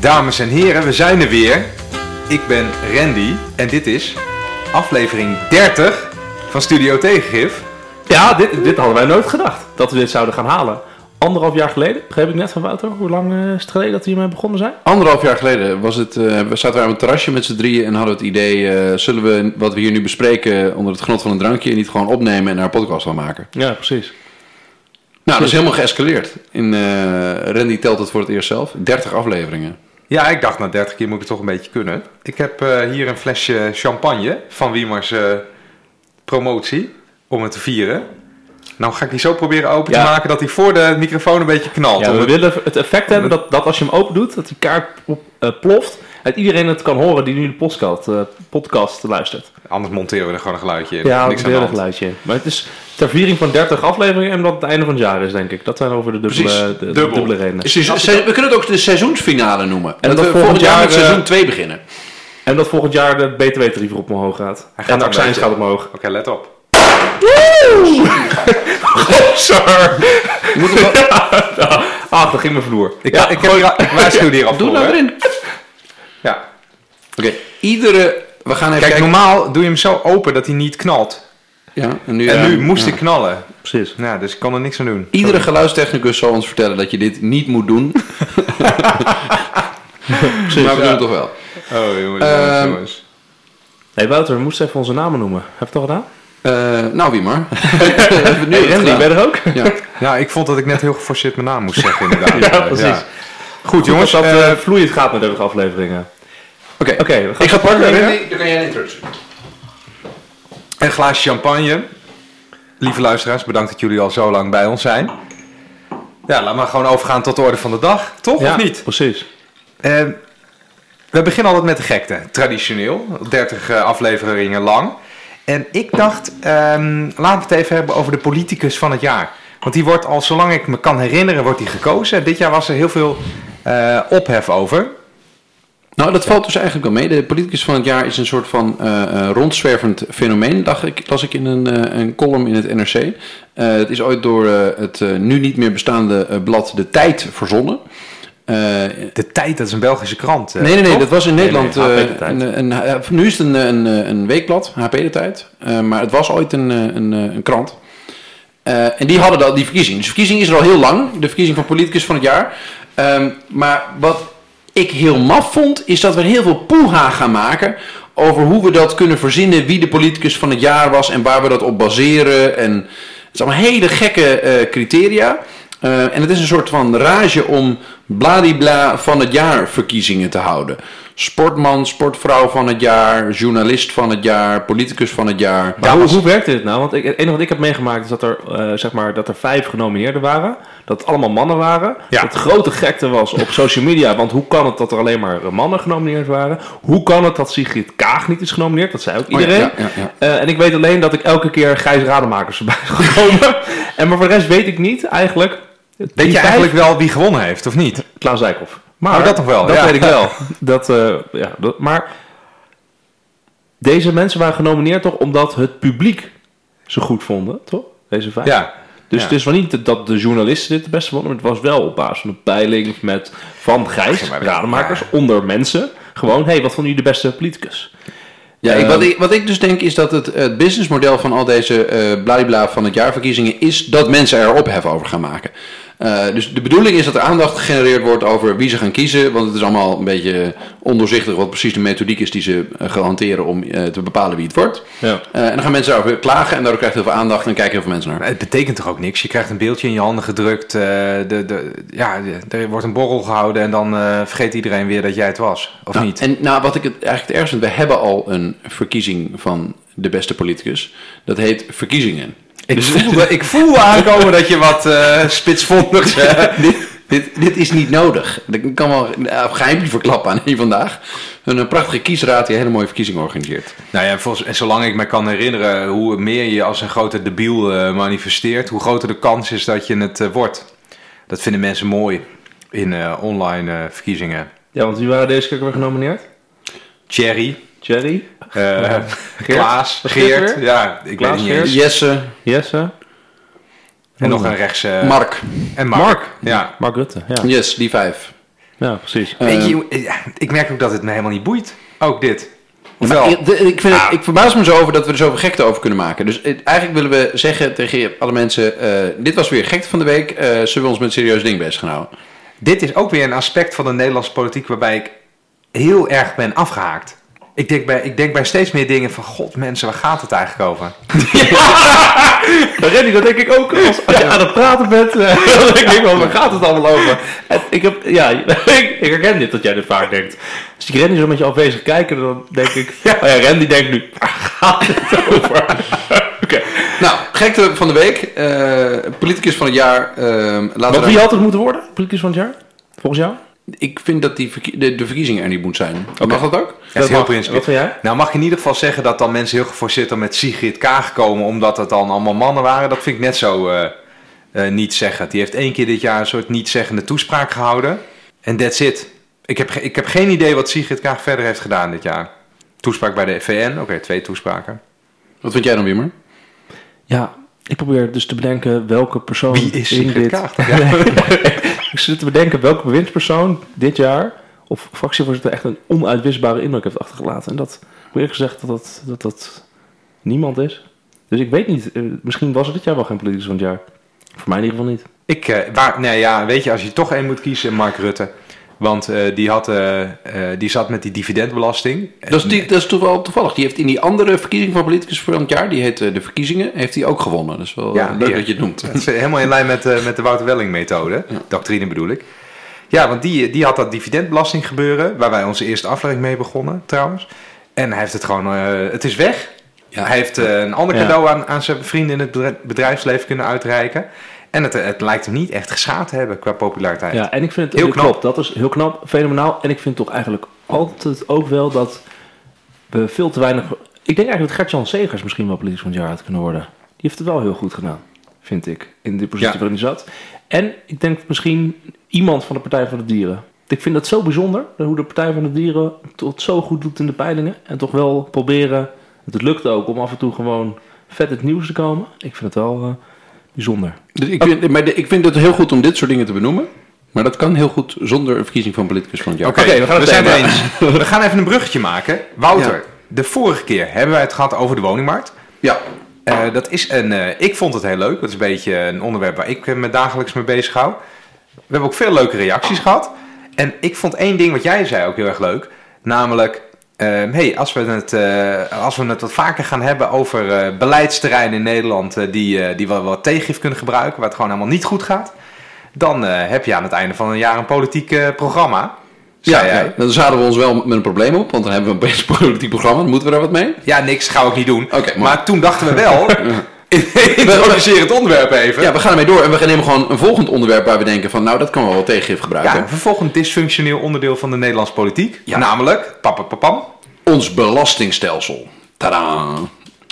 Dames en heren, we zijn er weer. Ik ben Randy en dit is aflevering 30 van Studio Tegengif. Ja, dit, dit hadden wij nooit gedacht. Dat we dit zouden gaan halen. Anderhalf jaar geleden, begreep ik net van Wouter. Hoe lang eh, is het geleden dat we hiermee begonnen zijn? Anderhalf jaar geleden was het, eh, we zaten wij op een terrasje met z'n drieën en hadden het idee, eh, zullen we wat we hier nu bespreken onder het genot van een drankje niet gewoon opnemen en naar een podcast gaan maken? Ja, precies. Nou, dat is helemaal geëscaleerd. In, eh, Randy telt het voor het eerst zelf. 30 afleveringen. Ja, ik dacht na 30 keer moet ik het toch een beetje kunnen. Ik heb eh, hier een flesje champagne van Wiemers eh, promotie om het te vieren. Nou ga ik die zo proberen open Ja. te maken dat hij voor de microfoon een beetje knalt. Ja, we het- willen het effect hebben dat, dat als je hem open doet, dat die kaart op, eh, ploft. En iedereen het kan horen die nu de podcast, eh, podcast luistert. Anders monteren we er gewoon een geluidje in. Ja, Niks een aan hand. geluidje in. Maar het is ter viering van 30 afleveringen en omdat het einde van het jaar is, denk ik. Dat zijn over de dubbele, Precies, de, de dubbel. dubbele redenen. Dus we kunnen het ook de seizoensfinale noemen. En dat dat we volgend volgend jaar met eh, seizoen 2 beginnen. En dat volgend jaar de btw-tarief op omhoog gaat. Hij gaat en een de accijns gaat omhoog. Oké, let op. Sorry. Je moet er wel- Ah, dat ging mijn vloer. Ik, Ja, ik, heb ik waarschuw hier al Doe nou hè. erin. Ja. Oké, iedere... We gaan even Kijk, kijken. normaal doe je hem zo open dat hij niet knalt. Ja, en nu, En ja, nu moest ja. ik knallen. Precies. Nou, dus ik kan er niks aan doen. Iedere geluidstechnicus zal ons vertellen dat je dit niet moet doen. maar we doen het toch wel. Oh, jongens, Ehm, jongens. hey Wouter, we moesten even onze namen noemen. Heb je het al gedaan? Eh, nou, wie maar. Hebben we het nu Hey, Randy, ben je er ook? Ja. Ja, ik vond dat ik net heel geforceerd mijn naam moest zeggen, inderdaad. Ja, precies. Goed, jongens. dat eh, eh, vloeiend gaat met deze afleveringen. Oké, Oké, ik ga pakken. Randy, dan kan jij een introductie. een glaasje champagne. Lieve luisteraars, bedankt dat jullie al zo lang bij ons zijn. Ja, laten we gewoon overgaan tot de orde van de dag. Toch, Ja, of niet? precies. Eh, we beginnen altijd met de gekte, traditioneel. 30 eh, afleveringen lang. En ik dacht, ehm, laten we het even hebben over de politicus van het jaar. Want die wordt al, zolang ik me kan herinneren, wordt die gekozen. Dit jaar was er heel veel eh, ophef over. Nou, dat valt dus eigenlijk wel mee. De politicus van het jaar is een soort van eh, eh, rondzwervend fenomeen, dacht ik, las ik in een, eh, een column in het NRC. Het is ooit door het nu niet meer bestaande blad De Tijd verzonnen. De Tijd, dat is een Belgische krant. nee, nee, dat was in Nederland. nee, een, een, nu is het een, een, een weekblad, HP de Tijd. Maar het was ooit een, een, een krant. En die hadden dat, die verkiezing. Dus de verkiezing is er al heel lang. De verkiezing van politicus van het jaar. Ehm, maar wat ik heel maf vond, is dat we heel veel poeha gaan maken over hoe we dat kunnen verzinnen, wie de politicus van het jaar was en waar we dat op baseren. En het is allemaal hele gekke eh, criteria. Eh, en het is een soort van rage om bladibla van het jaar verkiezingen te houden. Sportman, sportvrouw van het jaar, journalist van het jaar, politicus van het jaar. Maar hoe, hoe werkte dit nou? Want ik, het enige wat ik heb meegemaakt is dat er, eh, zeg maar, dat er vijf genomineerden waren. Dat het allemaal mannen waren. Ja. Dat het grote gekte was op social media. Want hoe kan het dat er alleen maar mannen genomineerd waren? Hoe kan het dat Sigrid Kaag niet is genomineerd? Dat zei ook Oh iedereen. ja, ja, ja. Eh, en ik weet alleen dat ik elke keer Gijs Rademakers is gekomen. en maar voor de rest weet ik niet eigenlijk. Weet je vijf- eigenlijk wel wie gewonnen heeft, of niet? Klaus Dijkhoff. Maar Oh, dat nog wel, Dat ja. weet ik wel. Dat, eh, ja, dat, maar deze mensen waren genomineerd toch omdat het publiek ze goed vonden, toch? Deze vijf. Ja. Dus Ja. het is wel niet dat de journalisten dit de beste vonden, maar het was wel op basis van een peiling met van Gijs, rademakers, ja. onder mensen. Gewoon, hé, hey, wat vonden jullie de beste politicus? Ja, ik, wat, ik, wat ik dus denk is dat het, het businessmodel van al deze eh bladibla van het jaarverkiezingen is dat mensen er ophef over gaan maken. Eh, dus de bedoeling is dat er aandacht gegenereerd wordt over wie ze gaan kiezen, want het is allemaal een beetje ondoorzichtig wat precies de methodiek is die ze eh, gaan hanteren om eh, te bepalen wie het wordt. Ja. Eh, en dan gaan mensen daarover klagen en daardoor krijgt heel veel aandacht en kijken heel veel mensen naar. Maar Het betekent toch ook niks? Je krijgt een beeldje in je handen gedrukt. eh, de, de, ja, de- er wordt een borrel gehouden en dan eh, vergeet iedereen weer dat jij het was. Of Nou, niet? En nou, wat ik het eigenlijk het ergste vind, we hebben al een verkiezing van de beste politicus. Dat heet verkiezingen. Ik, voelde, ik voelde aankomen dat je wat eh spitsvondigs... eh, dit, dit, is niet nodig. Ik kan wel een geheimje verklappen aan hier vandaag. Een, eh, prachtige kiesraad die een hele mooie verkiezing organiseert. Nou ja, volgens, en zolang ik me kan herinneren hoe meer je als een grote debiel eh, manifesteert, hoe groter de kans is dat je het eh, wordt. Dat vinden mensen mooi in eh, online eh, verkiezingen. ja, want wie waren deze keer weer genomineerd? Thierry, Jerry, eh Geert? Klaas, Geert? Ja, ik Klaas, weet niet eens. Jesse, Jesse, En nog een rechts... eh, Mark. En Mark. Mark. Ja. Mark Rutte. Ja. Yes, die vijf. Ja, precies. Weet Eh, je, ja, ik merk ook dat het me helemaal niet boeit. Ook dit. Maar ik, vind het, Ah. ik verbaas me zo over dat we er zoveel gekte over kunnen maken. Dus eh, eigenlijk willen we zeggen tegen alle mensen... eh, dit was weer gekte van de week. eh, zullen we ons met een serieus ding bezig gaan houden? dit is ook weer een aspect van de Nederlandse politiek waarbij ik heel erg ben afgehaakt. Ik denk bij, ik denk bij steeds meer dingen van, god mensen, waar gaat het eigenlijk over? Maar Randy, dat denk ik ook als, als je aan het praten bent. eh, dan denk ik wel, waar gaat het allemaal over? En ik, heb, ja, ik, ik herken dit dat jij dit vaak denkt. Als ik Randy zo met je afwezig kijken, dan denk ik... Ja, oh ja Randy denkt nu, waar gaat het over? Oké. Nou, gekte van de week. eh, politicus van het jaar. eh, laten Wat wie had het moeten worden? Politicus van het jaar? Volgens jou? Ik vind dat die verkie- de, de verkiezingen er niet moet zijn. Mag dat ook? Dat is heel principieel. Jij? Nou mag je in ieder geval zeggen dat dan mensen heel geforceerd dan met Sigrid Kaag komen, omdat het dan allemaal mannen waren. Dat vind ik net zo eh eh, niet zeggen. Die heeft één keer dit jaar een soort niet-zeggende toespraak gehouden. En that's it. Ik heb, ik heb geen idee wat Sigrid Kaag verder heeft gedaan dit jaar. Toespraak bij de VN, oké, twee toespraken. Wat vind jij dan, Wimmer? Ja, ik probeer dus te bedenken welke persoon Wie is in Sigrid dit... Kaag? Ik zit te bedenken welke bewindspersoon dit jaar of fractievoorzitter echt een onuitwisbare indruk heeft achtergelaten. En dat, eerlijk gezegd, dat dat, dat dat niemand is. Dus ik weet niet, eh, misschien was het dit jaar wel geen politicus van het jaar. Voor mij in ieder geval niet. Ik, eh, waar, nee, ja, weet je, als je toch één moet kiezen, Mark Rutte. Want eh, die, had, eh, eh, die zat met die dividendbelasting. Dat is, die, dat is toch wel toevallig. Die heeft in die andere verkiezing van politicus van het jaar, die heet de verkiezingen, heeft hij ook gewonnen. Dat is wel Ja, leuk die- dat je het noemt. Dat is helemaal in lijn met, met de Wouter Welling methode. Doctrine bedoel ik. Ja, want die, die had dat dividendbelasting gebeuren. Waar wij onze eerste aflevering mee begonnen trouwens. En hij heeft het gewoon... het is weg. Ja. Hij heeft een ander cadeau aan, aan zijn vrienden in het bedrijf- bedrijfsleven kunnen uitreiken. En het, het lijkt hem niet echt geschaad te hebben qua populariteit. Ja, en ik vind het Heel knap. Dat is heel knap, fenomenaal. En ik vind toch eigenlijk altijd ook wel dat we veel te weinig... Ik denk eigenlijk dat Gert-Jan Segers misschien wel politicus van het jaar had kunnen worden. Die heeft het wel heel goed gedaan, vind ik, in de positie Ja. waarin hij zat. En ik denk misschien iemand van de Partij van de Dieren. Ik vind dat zo bijzonder, hoe de Partij van de Dieren tot zo goed doet in de peilingen. En toch wel proberen, het lukt ook om af en toe gewoon vet het nieuws te komen. Ik vind het wel eh, bijzonder. Dus ik, vind, maar de- ik vind het heel goed om dit soort dingen te benoemen. Maar dat kan heel goed zonder een verkiezing van politicus van het jaar. Oké, we gaan het zijn het thema. eens. We gaan even een bruggetje maken. Wouter, Ja. de vorige keer hebben wij het gehad over de woningmarkt. Ja, Eh, dat is een, eh, ik vond het heel leuk. Dat is een beetje een onderwerp waar ik eh, me dagelijks mee bezig hou. We hebben ook veel leuke reacties gehad. En ik vond één ding wat jij zei ook heel erg leuk. Namelijk, hey, als, we het, eh, als we het wat vaker gaan hebben over eh, beleidsterreinen in Nederland... eh, die, die wel wat tegengif kunnen gebruiken, waar het gewoon helemaal niet goed gaat... dan heb je aan het einde van een jaar een politiek programma. ja, ja. dan zaten we ons wel met een probleem op. Want dan hebben we een politiek programma. Dan moeten we daar wat mee. Ja, niks, gaan we ook niet doen. Maar toen dachten we wel... Introduceer het onderwerp even. Ja, we gaan ermee door. En we nemen gewoon een volgend onderwerp waar we denken van... Nou, dat kan wel wat tegengif gebruiken. Ja, een vervolgend dysfunctioneel onderdeel van de Nederlandse politiek. Ja. Namelijk, papapapam. Ons belastingstelsel. Tadaa.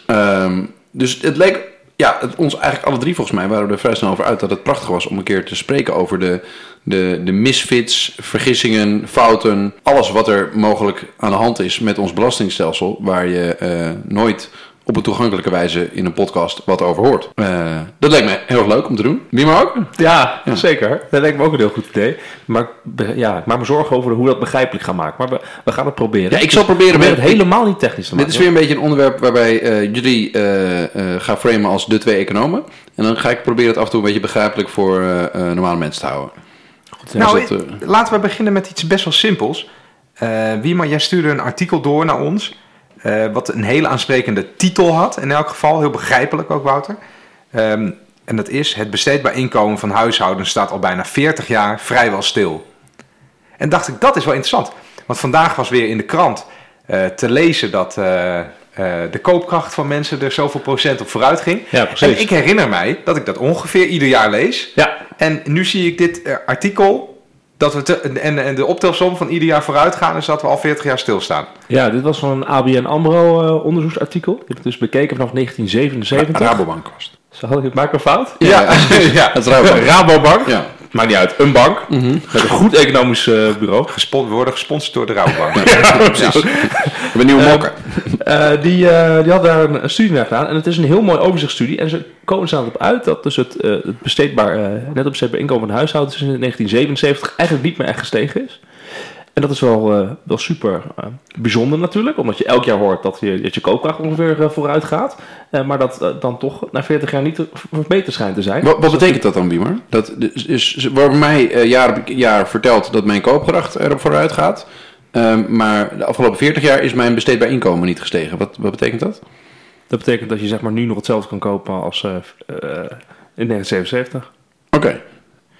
Ehm, dus het leek, ja, het, ons eigenlijk alle drie volgens mij waren we er vrij snel over uit dat het prachtig was om een keer te spreken over de, de, de misfits, vergissingen, fouten, alles wat er mogelijk aan de hand is met ons belastingstelsel, waar je eh, nooit op een toegankelijke wijze in een podcast wat over hoort. Eh, dat leek me heel erg leuk om te doen. Wie maar ook? Ja, zeker. Dat lijkt me ook een heel goed idee. Maar ja, ik maak me zorgen over hoe we dat begrijpelijk gaan maken. Maar we, we gaan het proberen. Ja, ik zal proberen probeer met- het helemaal niet technisch te maken. Dit is weer een beetje een onderwerp waarbij eh, jullie eh, eh, gaan framen als de twee economen. En dan ga ik proberen het af en toe een beetje begrijpelijk voor eh, eh, normale mensen te houden. Goed, nou, dat, laten we beginnen met iets best wel simpels. Eh Wiema, jij stuurde een artikel door naar ons. Eh, wat een hele aansprekende titel had. In elk geval, heel begrijpelijk ook, Wouter. Ehm, en dat is: Het besteedbaar inkomen van huishoudens staat al bijna 40 jaar vrijwel stil. En dacht ik, dat is wel interessant. Want vandaag was weer in de krant eh, te lezen dat eh, de koopkracht van mensen er zoveel procent op vooruit ging. Ja, precies. En ik herinner mij dat ik dat ongeveer ieder jaar lees. Ja, En nu zie ik dit artikel. Dat we te- en, en de optelsom van ieder jaar vooruit gaan, is dat we al 40 jaar stilstaan. ja, dit was van een ABN AMRO eh, onderzoeksartikel. Ik heb het dus bekeken vanaf 1977. Rabobank was het. Zal ik het een fout? Ja, ja. het is Rabobank. Rabobank. Ja. Maakt niet uit. Een bank met een goed economisch eh, bureau. Gespon- we worden gesponsord door de Rabobank. Ja, precies. We hebben nieuwe Eh, mokken. Eh, die, eh, die had daar een, een studie naar gedaan. En het is een heel mooi overzichtsstudie. En ze komen er op uit dat dus het, eh, het besteedbaar, eh, net op besteedbaar inkomen van huishoudens in 1977 eigenlijk niet meer echt gestegen is. En dat is wel, eh, wel super eh, bijzonder natuurlijk. Omdat je elk jaar hoort dat je, dat je koopkracht ongeveer eh, vooruit gaat. Maar dat dan toch na 40 jaar niet beter schijnt te zijn. Wat, wat betekent dat dan, Biemer? Dat is, is, wordt mij jaar op jaar verteld dat mijn koopkracht erop vooruit gaat. Ehm, maar de afgelopen 40 jaar is mijn besteedbaar inkomen niet gestegen. Wat, wat betekent dat? Dat betekent dat je zeg maar nu nog hetzelfde kan kopen als in 1977. Oké.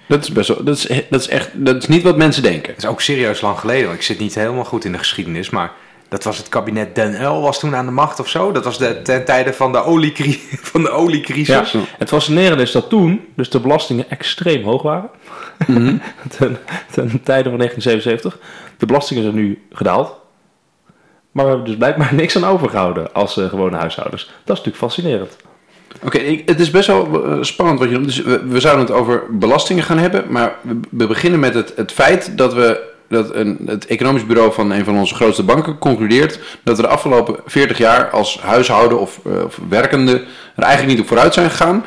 Dat is best wel. Dat is, dat is echt. Dat is niet wat mensen denken. Dat is ook serieus lang geleden. Ik zit niet helemaal goed in de geschiedenis, maar dat was het kabinet Den Uyl was toen aan de macht of zo. Dat was de, ten tijde van de, oliecri van de oliecrisis. Ja. Het fascinerende is dat toen dus de belastingen extreem hoog waren. ten, ten tijde van 1977. De belastingen zijn nu gedaald. Maar we hebben dus blijkbaar niks aan overgehouden als eh, gewone huishoudens. Dat is natuurlijk fascinerend. Oké, het is best wel eh, spannend wat je noemt. Dus we, zouden het over belastingen gaan hebben. Maar we, beginnen met het, feit dat we. Dat een, het economisch bureau van een van onze grootste banken concludeert dat we de afgelopen 40 jaar als huishouden of, eh, of werkende er eigenlijk niet op vooruit zijn gegaan.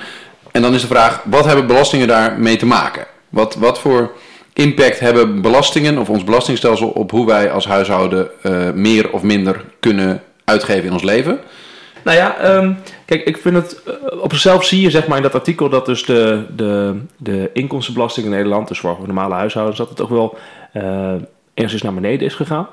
En dan is de vraag, wat hebben belastingen daarmee te maken? Wat, wat voor impact hebben belastingen of ons belastingstelsel op hoe wij als huishouden eh, meer of minder kunnen uitgeven in ons leven? Nou ja, ehm, kijk, ik vind het... eh, op zichzelf zie je zeg maar in dat artikel dat dus de, de, de inkomstenbelasting in Nederland... dus voor normale huishoudens, dat het ook wel eh enigszins naar beneden is gegaan.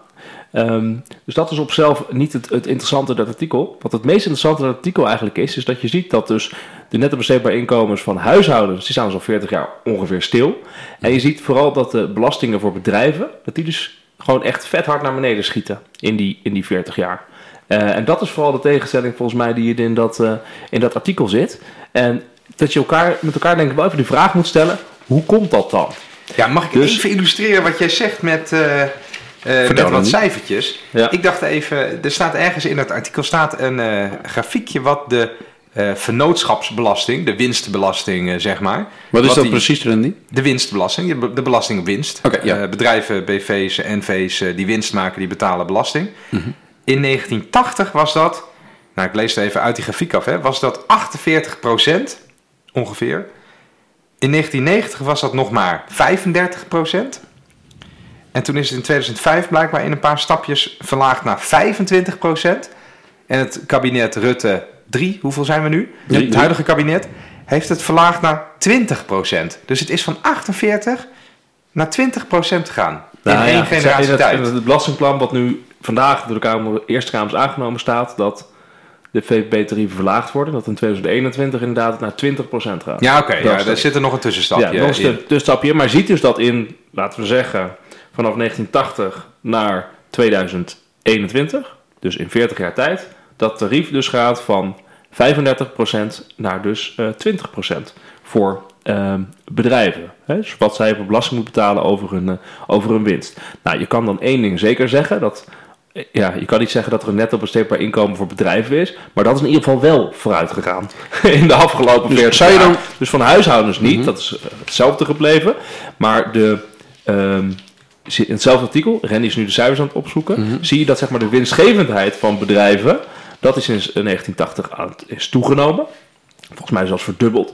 Ehm, dus dat is op zichzelf niet het, het interessante in dat artikel. Wat het meest interessante in dat artikel eigenlijk is... is dat je ziet dat dus de netto besteedbare inkomens van huishoudens... die staan dus al 40 jaar ongeveer stil. En je ziet vooral dat de belastingen voor bedrijven... dat die dus gewoon echt vet hard naar beneden schieten in die, in die 40 jaar. Eh, en dat is vooral de tegenstelling volgens mij die in dat, eh, in dat artikel zit. En dat je elkaar, met elkaar denk ik wel even de vraag moet stellen, hoe komt dat dan? Ja, mag ik Dus- even illustreren wat jij zegt met, eh, met wat cijfertjes? Ja. Ik dacht even, er staat ergens in dat artikel staat een grafiekje wat de eh, vennootschapsbelasting, de winstbelasting zeg maar. Wat is dat die- precies, Randy? De winstbelasting, de be- de belasting op winst. Ja. Bedrijven, BV's, NV's eh, die winst maken, die betalen belasting. Mhm. In 1980 was dat, nou ik lees het even uit die grafiek af, hè, was dat 48% ongeveer. In 1990 was dat nog maar 35% En toen is het in 2005 blijkbaar in een paar stapjes verlaagd naar 25% En het kabinet Rutte 3, hoeveel zijn we nu? Drie. het huidige kabinet heeft het verlaagd naar 20% Dus het is van 48 naar 20% gegaan. In Nou één ja, generatie in het, tijd. in het belastingplan wat nu vandaag door de Kamer, Eerste Kamer is aangenomen staat, dat de VPB-tarieven verlaagd worden. Dat in 2021 inderdaad naar 20% gaat. Ja, oké. Ja, de- zit er nog een tussenstapje ja, nog een in. tussenstapje. Maar ziet dus dat in, laten we zeggen, vanaf 1980 naar 2021, dus in 40 jaar tijd, dat tarief dus gaat van 35% naar dus eh 20% voor ehm, bedrijven. Hè? Dus wat zij voor belasting moeten betalen over hun, eh, over hun winst. Nou, je kan dan één ding zeker zeggen, dat eh, ja, je kan niet zeggen dat er een netto besteedbaar inkomen voor bedrijven is, maar dat is in ieder geval wel vooruit gegaan in de afgelopen 40 zou je jaar. dan- Dus van huishoudens niet, dat is eh, hetzelfde gebleven, maar de, ehm, in hetzelfde artikel, Randy is nu de cijfers aan het opzoeken, zie je dat zeg maar, de winstgevendheid van bedrijven, dat is sinds 1980 aan het, is toegenomen. Volgens mij zelfs verdubbeld.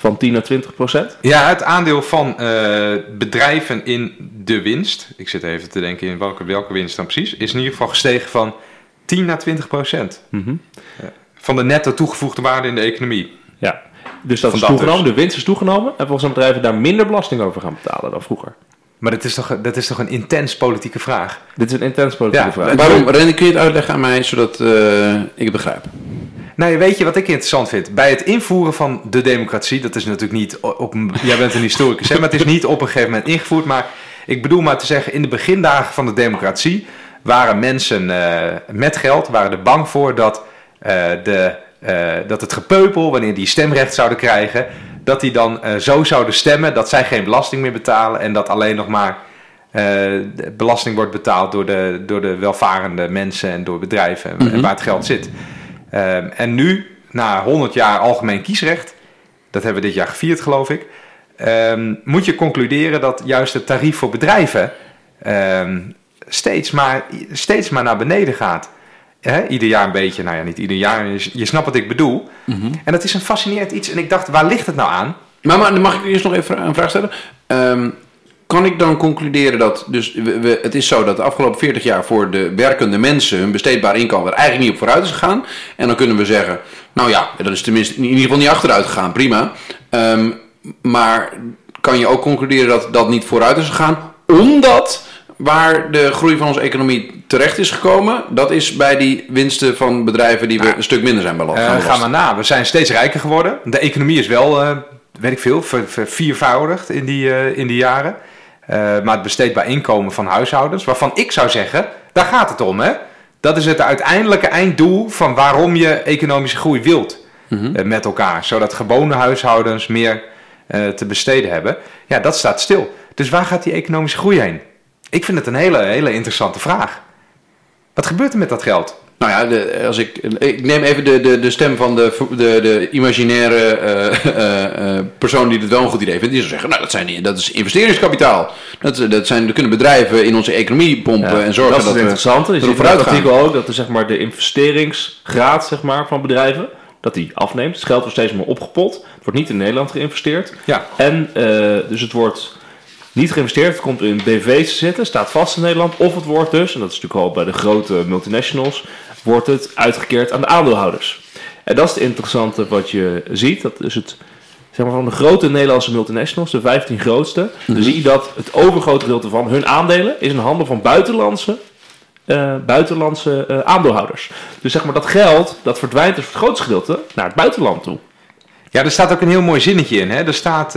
Van 10 naar 20 procent. Ja, het aandeel van eh, bedrijven in de winst, ik zit even te denken in welke, welke winst dan precies, is in ieder geval gestegen van 10 naar 20 procent. Mhm. Van de netto toegevoegde waarde in de economie. Ja. Dus dat Van is dat toegenomen, dus. de winst is toegenomen. En volgens zijn bedrijven daar minder belasting over gaan betalen dan vroeger. Maar dat is toch, dat is toch een intens politieke vraag? Dit is een intens politieke Ja, vraag. Waarom, Randy, kun je het uitleggen aan mij, zodat eh, ik het begrijp? Nou, weet je wat ik interessant vind? Bij het invoeren van de democratie, dat is natuurlijk niet op een. Jij bent een historicus, hè, maar het is niet op een gegeven moment ingevoerd. Maar ik bedoel maar te zeggen, in de begindagen van de democratie waren mensen eh, met geld waren er bang voor dat, eh, de, eh, dat het gepeupel, wanneer die stemrecht zouden krijgen, dat die dan zo zouden stemmen dat zij geen belasting meer betalen en dat alleen nog maar belasting wordt betaald door de, door de welvarende mensen en door bedrijven en- en waar het geld zit. Ehm, en nu, na 100 jaar algemeen kiesrecht, dat hebben we dit jaar gevierd, geloof ik. ehm, moet je concluderen dat juist het tarief voor bedrijven ehm, steeds, maar, steeds maar naar beneden gaat. Ieder jaar een beetje, nou ja, niet ieder jaar, je, je snapt wat ik bedoel. En dat is een fascinerend iets. En ik dacht, waar ligt het nou aan? Maar, maar mag ik eerst nog even een vraag stellen? Kan ik dan concluderen dat, dus we, we- het is zo dat de afgelopen 40 jaar voor de werkende mensen hun besteedbaar inkomen er eigenlijk niet op vooruit is gegaan. En dan kunnen we zeggen, nou ja, dat is tenminste in ieder geval niet achteruit gegaan, prima. Ehm, maar kan je ook concluderen dat dat niet vooruit is gegaan, omdat waar de groei van onze economie terecht is gekomen, dat is bij die winsten van bedrijven die we een stuk minder zijn belast. Eh, gaan ga maar na, we zijn steeds rijker geworden. De economie is wel, eh, weet ik veel, ver- ver- viervoudigd in die, eh, in die jaren. Eh, maar het besteedbaar inkomen van huishoudens, waarvan ik zou zeggen, daar gaat het om. Hè? Dat is het uiteindelijke einddoel van waarom je economische groei wilt eh, met elkaar. Zodat gewone huishoudens meer eh, te besteden hebben. Ja, dat staat stil. Dus waar gaat die economische groei heen? Ik vind het een hele, hele interessante vraag. Wat gebeurt er met dat geld? Nou ja, de, als ik, ik neem even de, de, de stem van de, de, de imaginaire eh, eh, eh, persoon die het wel een goed idee vindt. Die zou zeggen, nou dat, zijn, dat is investeringskapitaal. Dat, dat, zijn, dat kunnen bedrijven in onze economie pompen Ja, en zorgen dat dat, is het we interessante. Je ziet in het artikel ook dat de, zeg maar, de investeringsgraad zeg maar, van bedrijven dat die afneemt. Het geld wordt steeds meer opgepot. Het wordt niet in Nederland geïnvesteerd. Ja. En dus het wordt niet geïnvesteerd. Het komt in BV's te zitten, staat vast in Nederland. Of het wordt dus, en dat is natuurlijk al bij de grote multinationals, wordt het uitgekeerd aan de aandeelhouders. En dat is het interessante wat je ziet. Dat is het zeg maar, van de grote Nederlandse multinationals, de 15 grootste. Dan zie je dat het overgrote gedeelte van hun aandelen is in handen van buitenlandse eh, buitenlandse eh, aandeelhouders. Dus zeg maar dat geld, dat verdwijnt dus voor het grootste gedeelte naar het buitenland toe. Ja, er staat ook een heel mooi zinnetje in. Hè? Er staat,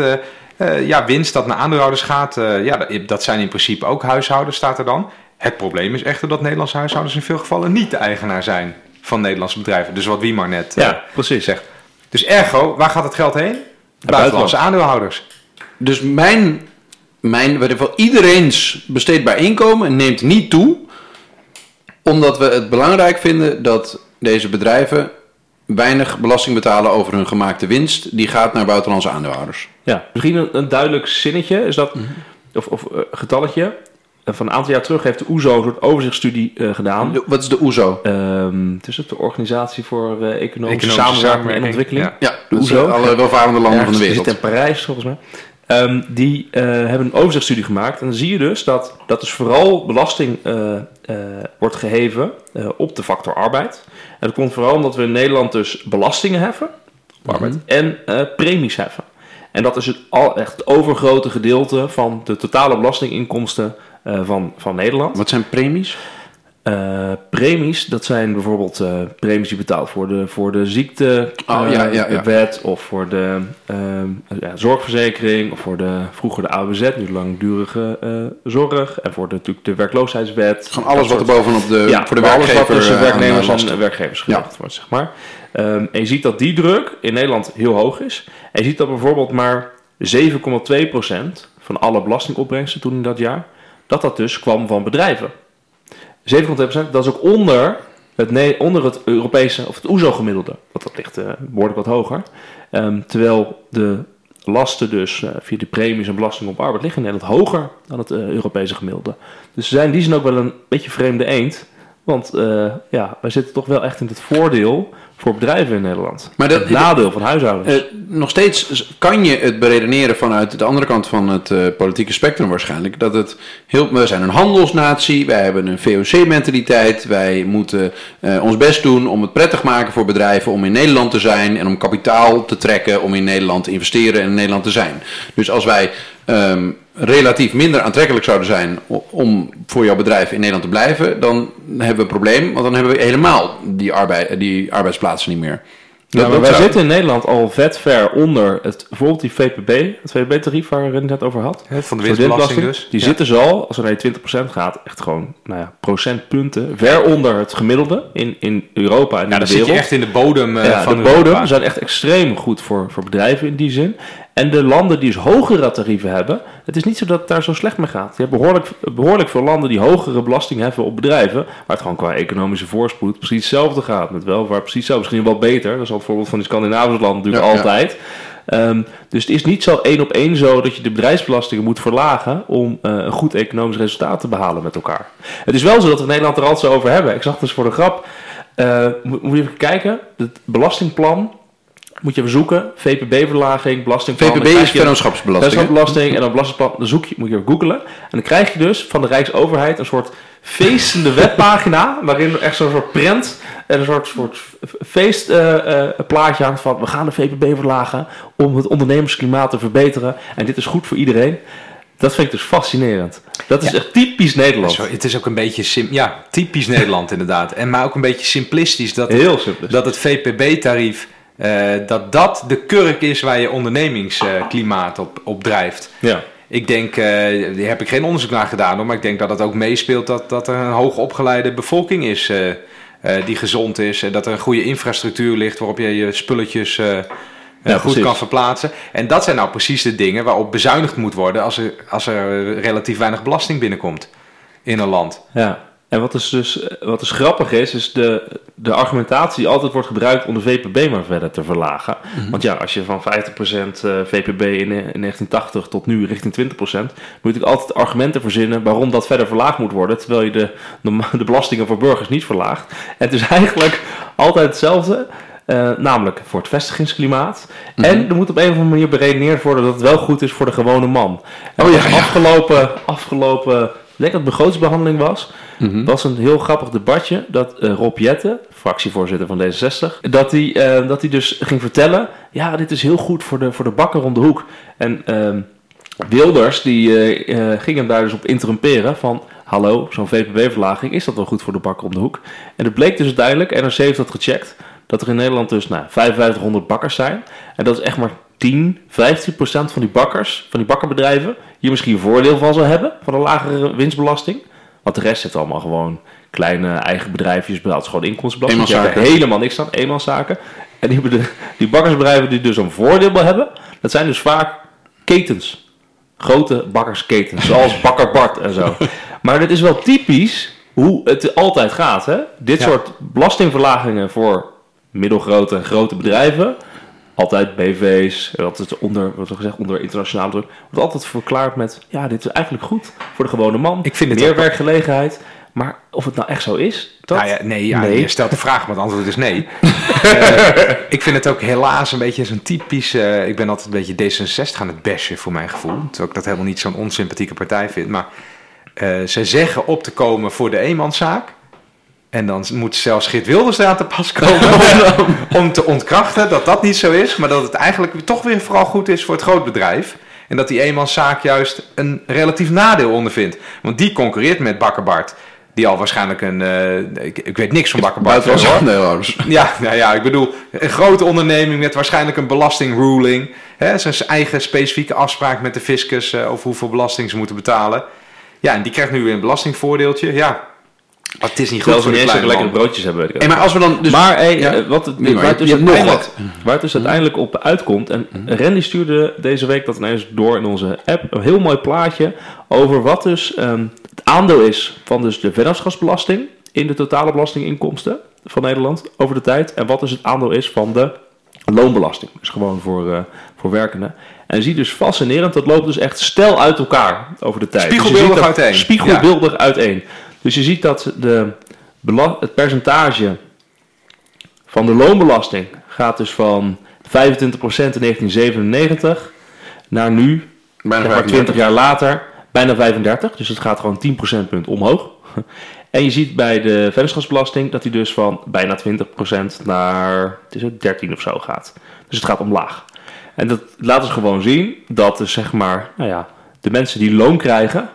eh, ja, winst dat naar aandeelhouders gaat. ja, dat, dat zijn in principe ook huishoudens, staat er dan. Het probleem is echter dat Nederlandse huishoudens in veel gevallen niet de eigenaar zijn van Nederlandse bedrijven. Dus wat wie maar net eh, precies. zegt. Dus ergo, waar gaat het geld heen? Buitenlandse aandeelhouders. Dus mijn, mijn in ieder geval iedereen's besteedbaar inkomen neemt niet toe, omdat we het belangrijk vinden dat deze bedrijven weinig belasting betalen over hun gemaakte winst. Die gaat naar buitenlandse aandeelhouders. Ja, misschien een, een duidelijk zinnetje is dat, of, of eh, getalletje. Van een aantal jaar terug heeft de OESO een soort overzichtsstudie eh, gedaan. Wat is de OESO? Ehm, het is het de Organisatie voor eh, Economische, Economische Samenwerking en Ontwikkeling. ja. Ja, De OESO. zijn alle welvarende landen van de Ergens, die wereld. zit in Parijs volgens mij. Ehm, die eh, hebben een overzichtsstudie gemaakt. En dan zie je dus dat, dat dus vooral belasting eh, eh, wordt geheven eh, op de factor arbeid. En dat komt vooral omdat we in Nederland dus belastingen heffen op arbeid en eh, premies heffen. En dat is het al echt het overgrote gedeelte van de totale belastinginkomsten van, van Nederland. Wat zijn premies? Eh, premies, dat zijn bijvoorbeeld eh, premies die betaald voor de, voor de ziektewet Oh, ja, ja, ja. wet of voor de ehm, ja, zorgverzekering of voor de vroeger de AWZ, nu de langdurige eh, zorg en voor de, natuurlijk de werkloosheidswet. Gewoon alles wat er bovenop de, ja, voor de alles werkgever wat tussen eh, aan, werknemers eh, en werkgevers gelegd wordt, zeg maar. Ehm, en je ziet dat die druk in Nederland heel hoog is. En je ziet dat bijvoorbeeld maar 7,2% van alle belastingopbrengsten toen in dat jaar, dat dat dus kwam van bedrijven. 7,2%, dat is ook onder het, ne- onder het Europese of het OESO-gemiddelde. Want dat ligt eh, behoorlijk wat hoger. Ehm, terwijl de lasten dus eh, via de premies en belasting op arbeid liggen in Nederland hoger dan het eh, Europese gemiddelde. Dus ze zijn die zin ook wel een beetje vreemde eend. Want eh, ja, wij zitten toch wel echt in het voordeel voor bedrijven in Nederland. Maar dat- het nadeel van huishoudens. Eh, nog steeds kan je het beredeneren vanuit de andere kant van het eh, politieke spectrum waarschijnlijk. Dat het heel, we zijn een handelsnatie, wij hebben een VOC-mentaliteit. Wij moeten ons best doen om het prettig maken voor bedrijven om in Nederland te zijn. En om kapitaal te trekken om in Nederland te investeren en in Nederland te zijn. Dus als wij ehm, relatief minder aantrekkelijk zouden zijn om voor jouw bedrijf in Nederland te blijven, dan hebben we een probleem. Want dan hebben we helemaal die, arbeid, die arbeidsplaatsen niet meer. Ja, maar wij zou- zitten in Nederland al vet ver onder het, bijvoorbeeld die VPB, het VPB-tarief waar Renny het net over had. Hè, van de winstbelasting dus. Die Ja. zitten zo al, als er naar die 20% gaat, echt gewoon nou ja, procentpunten ver onder het gemiddelde in, in Europa en Ja, in dan de zit wereld. je echt in de bodem eh, ja, van de bodem Europa. zijn echt extreem goed voor, voor bedrijven in die zin. En de landen die dus hogere tarieven hebben, het is niet zo dat het daar zo slecht mee gaat. Je hebt behoorlijk, behoorlijk veel landen die hogere belasting heffen op bedrijven, waar het gewoon qua economische voorspoed precies hetzelfde gaat. Met welvaart precies zo, misschien wel beter. Dat is al het voorbeeld van die Scandinavische landen natuurlijk Ja, ja. altijd. Ehm, dus het is niet zo één op één zo dat je de bedrijfsbelastingen moet verlagen om eh, een goed economisch resultaat te behalen met elkaar. Het is wel zo dat we in Nederland er altijd zo over hebben. Ik zag dus voor de grap, eh, moet je even kijken, het belastingplan moet je even zoeken. VPB-verlaging, belastingplan. VPB is vennootschapsbelasting. Vennootschapsbelasting en dan belastingplan. Dan zoek je, moet je even googelen. En dan krijg je dus van de Rijksoverheid een soort feestende webpagina. Waarin echt zo'n soort prent en een soort, soort feestplaatje hangt van... We gaan de VPB verlagen om het ondernemersklimaat te verbeteren. En dit is goed voor iedereen. Dat vind ik dus fascinerend. Dat is Ja. echt typisch Nederland. Zo, het is ook een beetje, sim ja, typisch Nederland inderdaad. En maar ook een beetje simplistisch dat, Heel simpel. dat het VPB-tarief, eh, dat dat de kurk is waar je ondernemingsklimaat op, op drijft. Ja. Ik denk, eh daar heb ik geen onderzoek naar gedaan hoor, maar ik denk dat het ook meespeelt dat, dat er een hoogopgeleide bevolking is eh, eh, die gezond is. En dat er een goede infrastructuur ligt waarop je je spulletjes eh, eh, Ja, goed precies. kan verplaatsen. En dat zijn nou precies de dingen waarop bezuinigd moet worden als er, als er relatief weinig belasting binnenkomt in een land. Ja, en wat dus, dus, wat dus grappig is, is de, de argumentatie die altijd wordt gebruikt om de VPB maar verder te verlagen. Want ja, als je van 50% eh, VPB in, in 1980 tot nu richting 20%, moet ik altijd argumenten verzinnen waarom dat verder verlaagd moet worden, terwijl je de, de, de belastingen voor burgers niet verlaagt. En het is eigenlijk altijd hetzelfde. eh, namelijk voor het vestigingsklimaat. En er moet op een of andere manier beredeneerd worden dat het wel goed is voor de gewone man. En Oh ja, afgelopen, afgelopen, denk dat het begrotingsbehandeling was, was een heel grappig debatje dat eh, Rob Jetten, fractievoorzitter van D66, dat hij eh, dat hij dus ging vertellen, ja, dit is heel goed voor de, voor de bakker om de hoek. En ehm, Wilders, die eh, ging hem daar dus op interrumperen van, hallo, zo'n VPB-verlaging, is dat wel goed voor de bakker om de hoek? En het bleek dus uiteindelijk, NRC heeft dat gecheckt, dat er in Nederland dus nou, 5500 bakkers zijn. En dat is echt maar 10, 15 procent van die bakkers, van die bakkerbedrijven, hier misschien voordeel van zou hebben, van een lagere winstbelasting. Want de rest heeft allemaal gewoon kleine eigen bedrijfjes, betaalt gewoon inkomstenbelasting. Die hebben helemaal niks aan, eenmanszaken. En die, die bakkersbedrijven die dus een voordeel hebben, dat zijn dus vaak ketens. Grote bakkersketens, zoals Bakker Bart en zo. Maar het is wel typisch hoe het altijd gaat. Hè? Dit Ja. soort belastingverlagingen voor middelgrote en grote bedrijven, altijd BV's, altijd onder, wat we gezegd, onder internationale druk, wordt altijd verklaard met, ja, dit is eigenlijk goed voor de gewone man. Ik vind het Meer ook- werkgelegenheid. Maar of het nou echt zo is, dat... Nou ja, nee, ja, Nee. je stelt de vraag, maar het antwoord is nee. Eh, ik vind het ook helaas een beetje zo'n typisch... eh, ik ben altijd een beetje D66 aan het bashen voor mijn gevoel. Terwijl ik dat helemaal niet zo'n onsympathieke partij vind. Maar eh, ze zeggen op te komen voor de eenmanszaak. En dan moet zelfs Geert Wilders eraan te pas komen om, om te ontkrachten dat dat niet zo is. Maar dat het eigenlijk toch weer vooral goed is voor het grootbedrijf. En dat die eenmanszaak juist een relatief nadeel ondervindt. Want die concurreert met Bakker Bart. Die al waarschijnlijk een... eh, ik, ik weet niks van Bakker Bart. Buitenlandse hoor. aandeelhouders. Ja, nou ja, ik bedoel, een grote onderneming met waarschijnlijk een belastingruling. Hè, zijn eigen specifieke afspraak met de fiscus eh, over hoeveel belasting ze moeten betalen. Ja, en die krijgt nu weer een belastingvoordeeltje. Ja, het is niet goed Zelfs voor niet eens zulke lekkere broodjes hebben, weet ik ook. Hey, maar als we dan... Dus, maar hey, ja. eh, wat het, Nee, maar waar, het dus uiteindelijk, waar het dus uiteindelijk op uitkomt. En Randy stuurde deze week dat ineens door in onze app. Een heel mooi plaatje over wat dus ehm, het aandeel is van dus de vennootschapsbelasting in de totale belastinginkomsten van Nederland over de tijd. En wat dus het aandeel is van de loonbelasting. Dus gewoon voor, eh, voor werkenden. En je ziet dus fascinerend, dat loopt dus echt stel uit elkaar over de tijd. Dus Spiegelbeeldig dat- uiteen. Spiegelbeeldig uiteen. Dus je ziet dat de, het percentage van de loonbelasting gaat dus van 25% in 1997 naar nu, Bijna zeg maar 20 25 jaar later, bijna 35. Dus het gaat gewoon 10 procentpunt omhoog. En je ziet bij de vennootschapsbelasting dat die dus van bijna 20% naar het is ook 13 of zo gaat. Dus het gaat omlaag. En dat laat dus gewoon zien dat dus zeg maar, nou ja, de mensen die loon krijgen,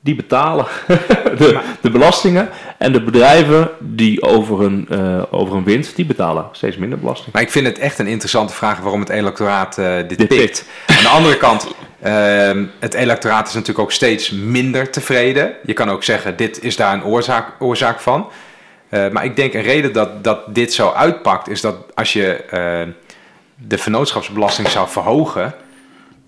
die betalen de, de belastingen. En de bedrijven die over een, eh, over een winst, die betalen steeds minder belasting. Maar ik vind het echt een interessante vraag waarom het electoraat eh, dit, Dit pikt. Aan de andere kant, ehm, het electoraat is natuurlijk ook steeds minder tevreden. Je kan ook zeggen, dit is daar een oorzaak, oorzaak van. Eh, maar ik denk een reden dat, dat dit zo uitpakt, is dat als je de vennootschapsbelasting zou verhogen,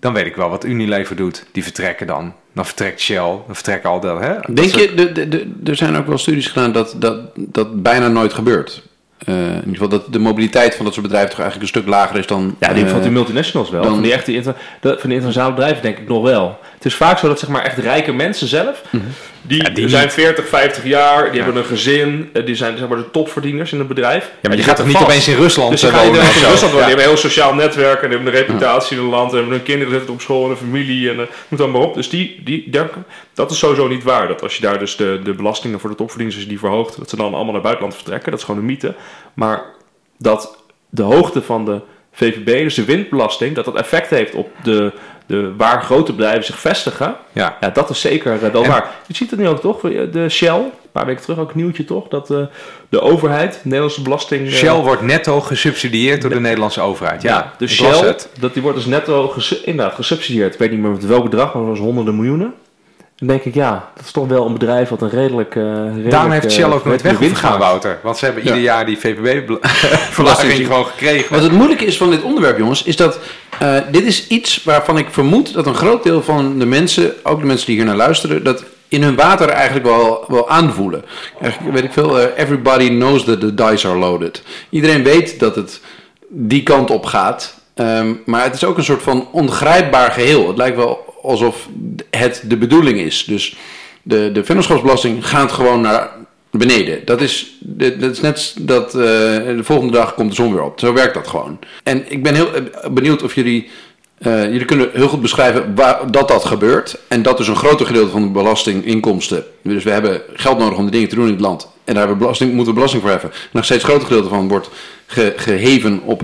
dan weet ik wel wat Unilever doet. Die vertrekken dan. Dan vertrekt Shell, dan vertrekken al dat. Hè? Denk je, de, de, de, er zijn ook wel studies gedaan dat dat, dat bijna nooit gebeurt. eh, in ieder geval dat de mobiliteit van dat soort bedrijven toch eigenlijk een stuk lager is dan... Ja, die eh, van die multinationals wel. dan- van die echte inter, de, van die internationale bedrijven denk ik nog wel. Het is vaak zo dat zeg maar echt rijke mensen zelf, Mhm. Die, die zijn niet. 40, 50 jaar, die hebben een gezin, eh, die zijn zeg maar de topverdieners in het bedrijf. Ja, maar je gaat toch niet opeens in Rusland Dus eh, wonen in? Rusland wonen. Die hebben een heel sociaal netwerk en die hebben een reputatie in het land. En hebben hun kinderen zitten op school en een familie en uh, moet dan maar op. Dus die, die denken, dat is sowieso niet waar. Dat als je daar dus de, de belastingen voor de topverdieners die verhoogt, dat ze dan allemaal naar buitenland vertrekken. Dat is gewoon een mythe. Maar dat de hoogte van de VVB, dus de windbelasting, dat dat effect heeft op de, de, waar grote bedrijven zich vestigen. Ja. Ja, dat is zeker eh, wel En- waar. Je ziet het nu ook toch? De Shell, een paar weken terug ook nieuwtje toch? Dat eh, de overheid, de Nederlandse belasting... eh, Shell wordt netto gesubsidieerd door de Nederlandse overheid. Ja, ja, de Shell, dat die wordt dus netto inderdaad gesubsidieerd. Ik weet niet meer met welk bedrag, maar dat was honderden miljoenen. Dan denk ik, ja, dat is toch wel een bedrijf wat een redelijk... eh redelijk Daarom heeft eh, Shell ook nooit redelijke weg hoeven gaan. Wouter. Want ze hebben Ja. ieder jaar die VPB-verlaging gewoon gekregen. Wat het moeilijke is van dit onderwerp, jongens, is dat eh, dit is iets waarvan ik vermoed dat een groot deel van de mensen, ook de mensen die hier naar luisteren, dat in hun water eigenlijk wel, wel aanvoelen. Eigenlijk, weet ik veel, everybody knows that the dice are loaded. Iedereen weet dat het die kant op gaat, ehm, maar het is ook een soort van ongrijpbaar geheel. Het lijkt wel alsof het de bedoeling is. Dus de, de vennootschapsbelasting gaat gewoon naar beneden. Dat is, dat is net dat eh, de volgende dag komt de zon weer op. Zo werkt dat gewoon. En ik ben heel eh, benieuwd of jullie... eh, jullie kunnen heel goed beschrijven waar, dat dat gebeurt. En dat is een groter gedeelte van de belastinginkomsten. Dus we hebben geld nodig om de dingen te doen in het land. En daar hebben belasting, moeten we belasting voor heffen. En nog steeds groter gedeelte van wordt ge- geheven op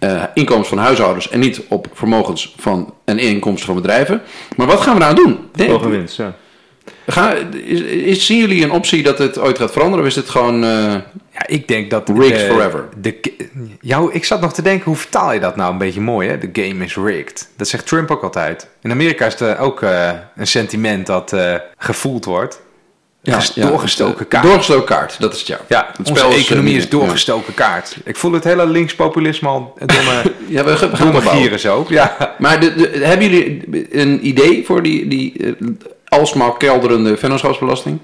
eh, inkomens van huishoudens. En niet op vermogens van, en inkomsten van bedrijven. Maar wat gaan we daar aan doen? Winst, ja. Ga, is, is, zien jullie een optie dat het ooit gaat veranderen? Of is dit gewoon... eh, Ja, ik denk dat... Rigged de- forever. De, jou, ik zat nog te denken, hoe vertaal je dat nou een beetje mooi, hè? The game is rigged. Dat zegt Trump ook altijd. In Amerika is er ook eh, een sentiment dat gevoeld wordt. Ges- doorgestoken het, kaart. Doorgestoken kaart, dat is het ja. Ja, Het onze spel is, economie is doorgestoken kaart. Ik voel het hele linkspopulisme al domme, Ja, we, gaan- domme gieren zo. Ja. Maar de, de- hebben jullie een idee voor die, die eh, alsmaar kelderende vennootschapsbelasting?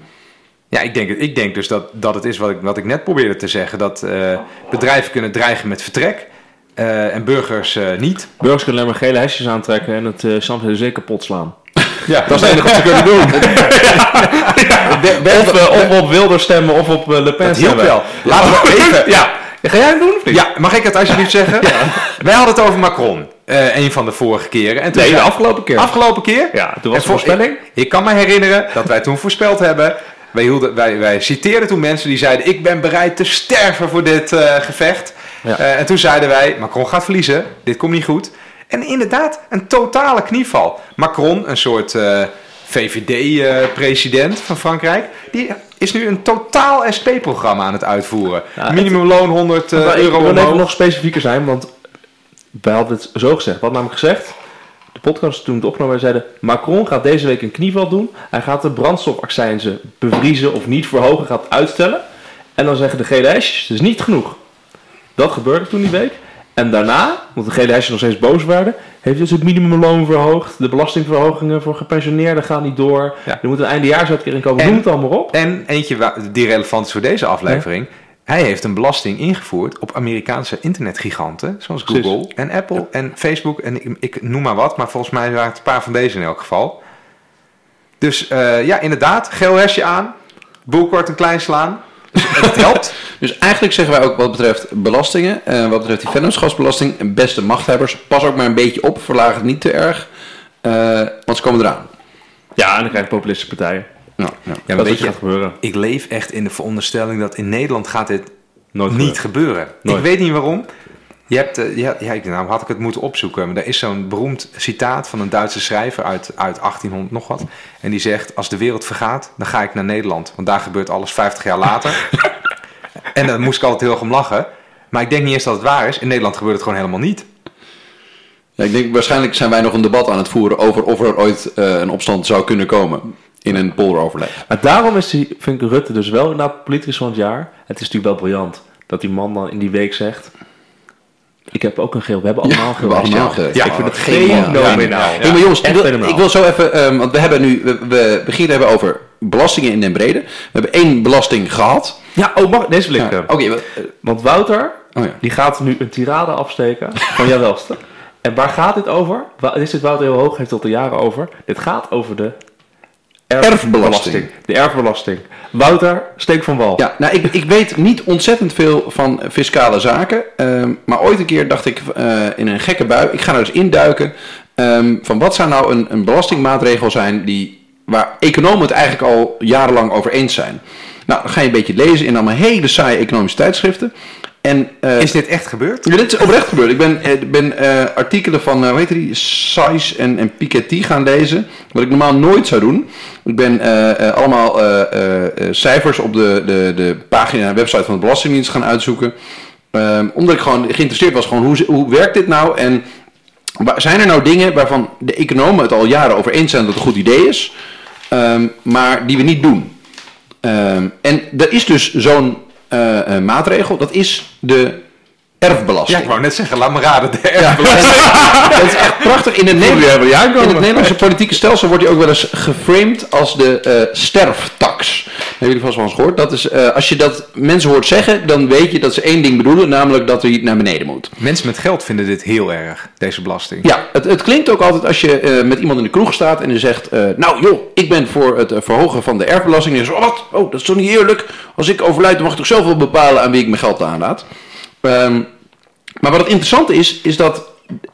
Ja, ik denk, ik denk dus dat, dat het is wat ik, wat ik net probeerde te zeggen. Dat eh, bedrijven kunnen dreigen met vertrek eh, en burgers eh, niet. Burgers kunnen alleen maar gele hesjes aantrekken en het uh, Champs-Élysées kapot slaan. Ja, Dat is het enige wat ze kunnen doen. of, uh, of op Wilder stemmen of op uh, Le Pen Dat stemmen. wel. Laten we even... Ja. Ga jij het doen of niet? Ja, mag ik het alsjeblieft zeggen? Wij hadden het over Macron. eh een van de vorige keren. En toen Nee, de afgelopen keer. Afgelopen keer? Ja, toen was de voorspelling. Ik, ik kan me herinneren dat wij toen voorspeld hebben. Wij, hielden, wij, wij citeerden toen mensen die zeiden: Ik ben bereid te sterven voor dit eh, gevecht. Ja. Eh, en toen zeiden wij: Macron gaat verliezen. Dit komt niet goed. En inderdaad, een totale knieval. Macron, een soort eh, VVD-president van Frankrijk, die is nu een totaal SP-programma aan het uitvoeren. Ja, het- Minimumloon 100 eh, Maar ik euro wil even nog specifieker zijn, want wij hadden het zo gezegd. Hadden namelijk gezegd, de podcast toen het opgenomen zeiden... Macron gaat deze week een knieval doen. Hij gaat de brandstofaccijnzen bevriezen of niet verhogen, gaat uitstellen. En dan zeggen de gele hesjes, dat is niet genoeg. Dat gebeurde toen die week. En daarna, want de gele hesjes nog steeds boos werden... heeft dus het minimumloon verhoogd. De belastingverhogingen voor gepensioneerden gaan niet door. Ja. Er moet een eindejaarsuitkering komen, En- noem het allemaal op. En eentje die relevant is voor deze aflevering. Hij heeft een belasting ingevoerd op Amerikaanse internetgiganten, zoals Precies. Google en Apple en Facebook en ik, ik noem maar wat, maar volgens mij waren het een paar van deze in elk geval. Dus eh, ja, inderdaad, geel hesje aan, boel kort en klein slaan. Dus het helpt. Dus eigenlijk zeggen wij ook wat betreft belastingen, eh, wat betreft die vennootschapsbelasting, beste machthebbers, pas ook maar een beetje op, verlaag het niet te erg, eh, want ze komen eraan. Ja, en dan krijg je populistische partijen. Nou, ja. Ja, dat weet wat je, gaat gebeuren. ik leef echt in de veronderstelling dat in Nederland gaat dit Nooit niet gebeuren. Nooit. Ik weet niet waarom. Je hebt, eh, ja, ja, ik- nou had ik het moeten opzoeken, maar er is zo'n beroemd citaat van een Duitse schrijver uit, uit 1800 nog wat. En die zegt, als de wereld vergaat, dan ga ik naar Nederland. Want daar gebeurt alles 50 jaar later. en daar moest ik altijd heel erg om lachen. Maar ik denk niet eens dat het waar is. In Nederland gebeurt het gewoon helemaal niet. Ja, ik denk waarschijnlijk zijn wij nog een debat aan het voeren over of er ooit eh, een opstand zou kunnen komen in een polderoverleg. Maar daarom is die, vind ik Rutte dus wel inderdaad politicus van het jaar. Het is natuurlijk wel briljant dat die man dan in die week zegt... Ik heb ook een geel. We hebben allemaal Ja, geel. we hebben allemaal geel. Ja, Ja, ik vind het fenomenaal. Ja. Maar jongens, ik wil, ik wil zo even, ehm, want we hebben nu, we, we beginnen hebben over belastingen in den brede. We hebben één belasting gehad. Ja, oh, mag, deze wil ik. Ja, eh, Oké, Want Wouter, oh ja. die gaat nu een tirade afsteken van jouw welste. En waar gaat dit over? Wa- Dit Wouter heel hoog, heeft het al jaren over. Dit gaat over de Erfbelasting. De erfbelasting. Wouter, steek van wal. Ja, nou, ik, ik weet niet ontzettend veel van fiscale zaken. ehm, maar ooit een keer dacht ik eh, in een gekke bui, ik ga er eens induiken. ehm, van wat zou nou een, een belastingmaatregel zijn die, waar economen het eigenlijk al jarenlang over eens zijn. Nou, dan ga je een beetje lezen in allemaal hele saaie economische tijdschriften. En, eh, Is dit echt gebeurd? ja, dit is oprecht gebeurd. Ik ben, eh, ben eh, artikelen van, eh hoe heet die, en, en Piketty gaan lezen. Wat ik normaal nooit zou doen. Ik ben allemaal cijfers op de, de, de pagina en website van de Belastingdienst gaan uitzoeken. Ehm, omdat ik gewoon geïnteresseerd was, gewoon hoe, hoe werkt dit nou? En zijn er nou dingen waarvan de economen het al jaren over eens zijn dat het een goed idee is, ehm, maar die we niet doen? Ehm, en er is dus zo'n maatregel, dat is de erfbelasting. Ja, ik wou net zeggen, laat me raden. De Ja, erfbelasting. dat is echt prachtig. In het, Nederlands, in het Nederlandse politieke stelsel wordt die ook wel eens geframed als de eh, sterftax. Hebben jullie vast wel eens gehoord? Dat is, eh, als je dat mensen hoort zeggen, dan weet je dat ze één ding bedoelen, namelijk dat hij naar beneden moet. Mensen met geld vinden dit heel erg, deze belasting. Ja, het, het klinkt ook altijd als je eh, met iemand in de kroeg staat en je zegt, nou joh, ik ben voor het verhogen van de erfbelasting. En je zegt, oh, wat? Oh, dat is toch niet eerlijk? Als ik overlijd, dan mag ik toch zelf wel bepalen aan wie ik mijn geld aanlaat. Ehm, maar wat het interessante is, is dat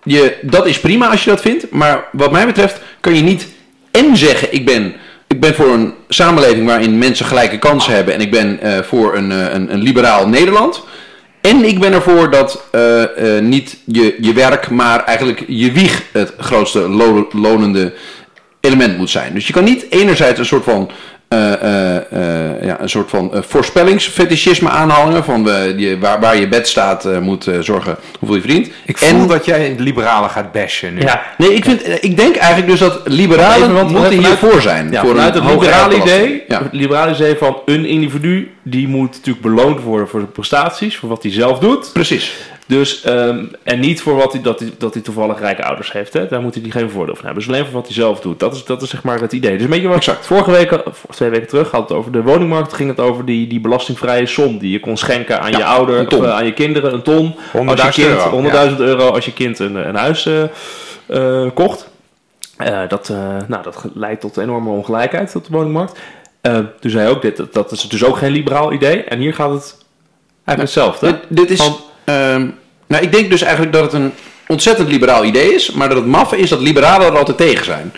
je, dat is prima als je dat vindt. Maar wat mij betreft kan je niet en zeggen, ik ben, ik ben voor een samenleving waarin mensen gelijke kansen hebben. En ik ben eh, voor een, eh, een, een liberaal Nederland. En ik ben ervoor dat eh, niet je, je werk, maar eigenlijk je wieg het grootste lo- lonende element moet zijn. Dus je kan niet enerzijds een soort van, ja, een soort van eh, voorspellingsfetischisme aanhangen. Van je, waar, waar je bed staat eh, moet eh, zorgen hoeveel je verdient. Ik voel dat jij de liberalen gaat bashen nu. Ja. Nee, ik, vind, eh, ik denk eigenlijk dus dat liberalen Even, want moeten vanuit- hiervoor zijn. Ja, voor vanuit het liberale idee, Ja. het liberale idee van een individu, die moet natuurlijk beloond worden voor zijn prestaties, voor wat hij zelf doet. Precies. Dus, ehm, en niet voor wat hij, dat, hij, dat hij toevallig rijke ouders heeft. Hè? Daar moet hij geen voordeel van hebben. Dus alleen voor wat hij zelf doet. Dat is, dat is zeg maar het idee. Dus een beetje wat Exact. vorige week, twee weken terug, had het over de woningmarkt. Ging het over die, die belastingvrije som die je kon schenken aan Ja, je ouder, of, eh, aan je kinderen. Een ton. 100.000 als je kind, euro, 100.000 euro als je kind een, een huis eh, eh, kocht. Dat, nou, dat leidt tot enorme ongelijkheid op de woningmarkt. Toen zei hij ook dit, dat, dat is dus ook geen liberaal idee. En hier gaat het eigenlijk hetzelfde. Dit, dit is, ehm, nou, ik denk dus eigenlijk dat het een ontzettend liberaal idee is, maar dat het maffe is dat liberalen er altijd tegen zijn.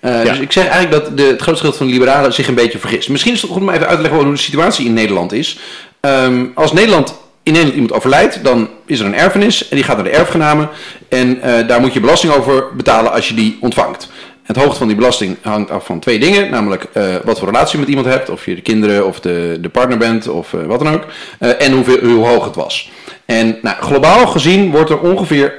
Eh, Ja. Dus ik zeg eigenlijk dat de, het grootste gedeelte van de liberalen zich een beetje vergist. Misschien is het goed om even uit te leggen hoe de situatie in Nederland is. Ehm, als Nederland in Nederland iemand overlijdt, dan is er een erfenis en die gaat naar de erfgenamen. En eh, daar moet je belasting over betalen als je die ontvangt. Het hoogte van die belasting hangt af van twee dingen. Namelijk eh, wat voor relatie je met iemand hebt. Of je de kinderen of de, de partner bent of wat dan ook. En hoeveel, hoe hoog het was. En nou, globaal gezien wordt er ongeveer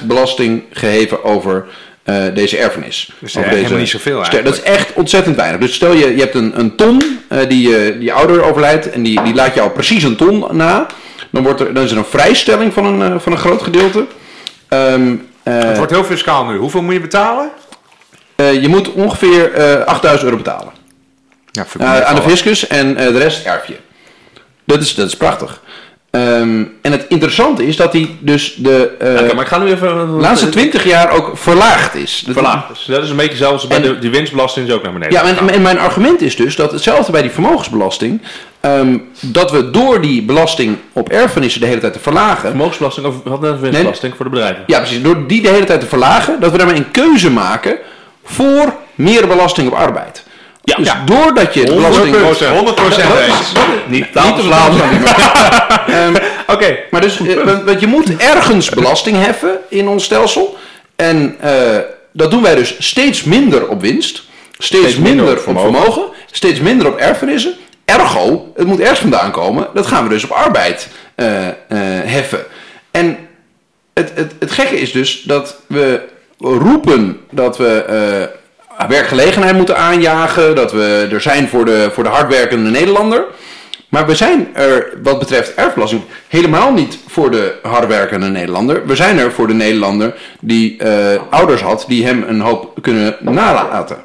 8% belasting geheven over eh, deze erfenis. Dus over ja, helemaal niet zoveel ster- Dat is eigenlijk. echt ontzettend weinig. Dus stel je, je hebt een, een ton eh, die, je die ouder overlijdt en die, die laat jou precies een ton na. Dan, wordt er, dan is er een vrijstelling van een, eh, van een groot gedeelte. Ehm, eh, Het wordt heel fiscaal nu. Hoeveel moet je betalen? eh, je moet ongeveer eh 8000 euro betalen. Ja, Eh, aan de fiscus en eh, de rest erf je. Dat is, dat is prachtig. Ehm, en het interessante is dat die dus de eh, maar ik ga nu even... laatste 20 jaar ook verlaagd is. Verlaagd. Dat is een beetje zelfs bij En- de, die winstbelasting is ook naar beneden. Ja, en, mijn argument is dus dat hetzelfde bij die vermogensbelasting, ehm, dat we door die belasting op erfenissen de hele tijd te verlagen, Vermogensbelasting of hadden net winstbelasting voor de bedrijven. ja precies, door die de hele tijd te verlagen, dat we daarmee een keuze maken voor meer belasting op arbeid. Ja, Dus ja. doordat je de belasting... 100%. 100% Dat is- eens. Niet Niet slaan. Ehm, Oké. Maar dus, eh, want- je moet ergens belasting heffen in ons stelsel. En eh, dat doen wij dus steeds minder op winst. Steeds, minder minder, op op vermogen. vermogen. Steeds minder op erfenissen. Ergo, het moet ergens vandaan komen. Dat gaan we dus op arbeid eh, eh, heffen. En het, het, het gekke is dus dat we roepen dat we eh, werkgelegenheid moeten aanjagen. Dat we er zijn voor de, voor de hardwerkende Nederlander. Maar we zijn er wat betreft erfbelasting helemaal niet voor de hardwerkende Nederlander. We zijn er voor de Nederlander die eh, ouders had die hem een hoop kunnen nalaten.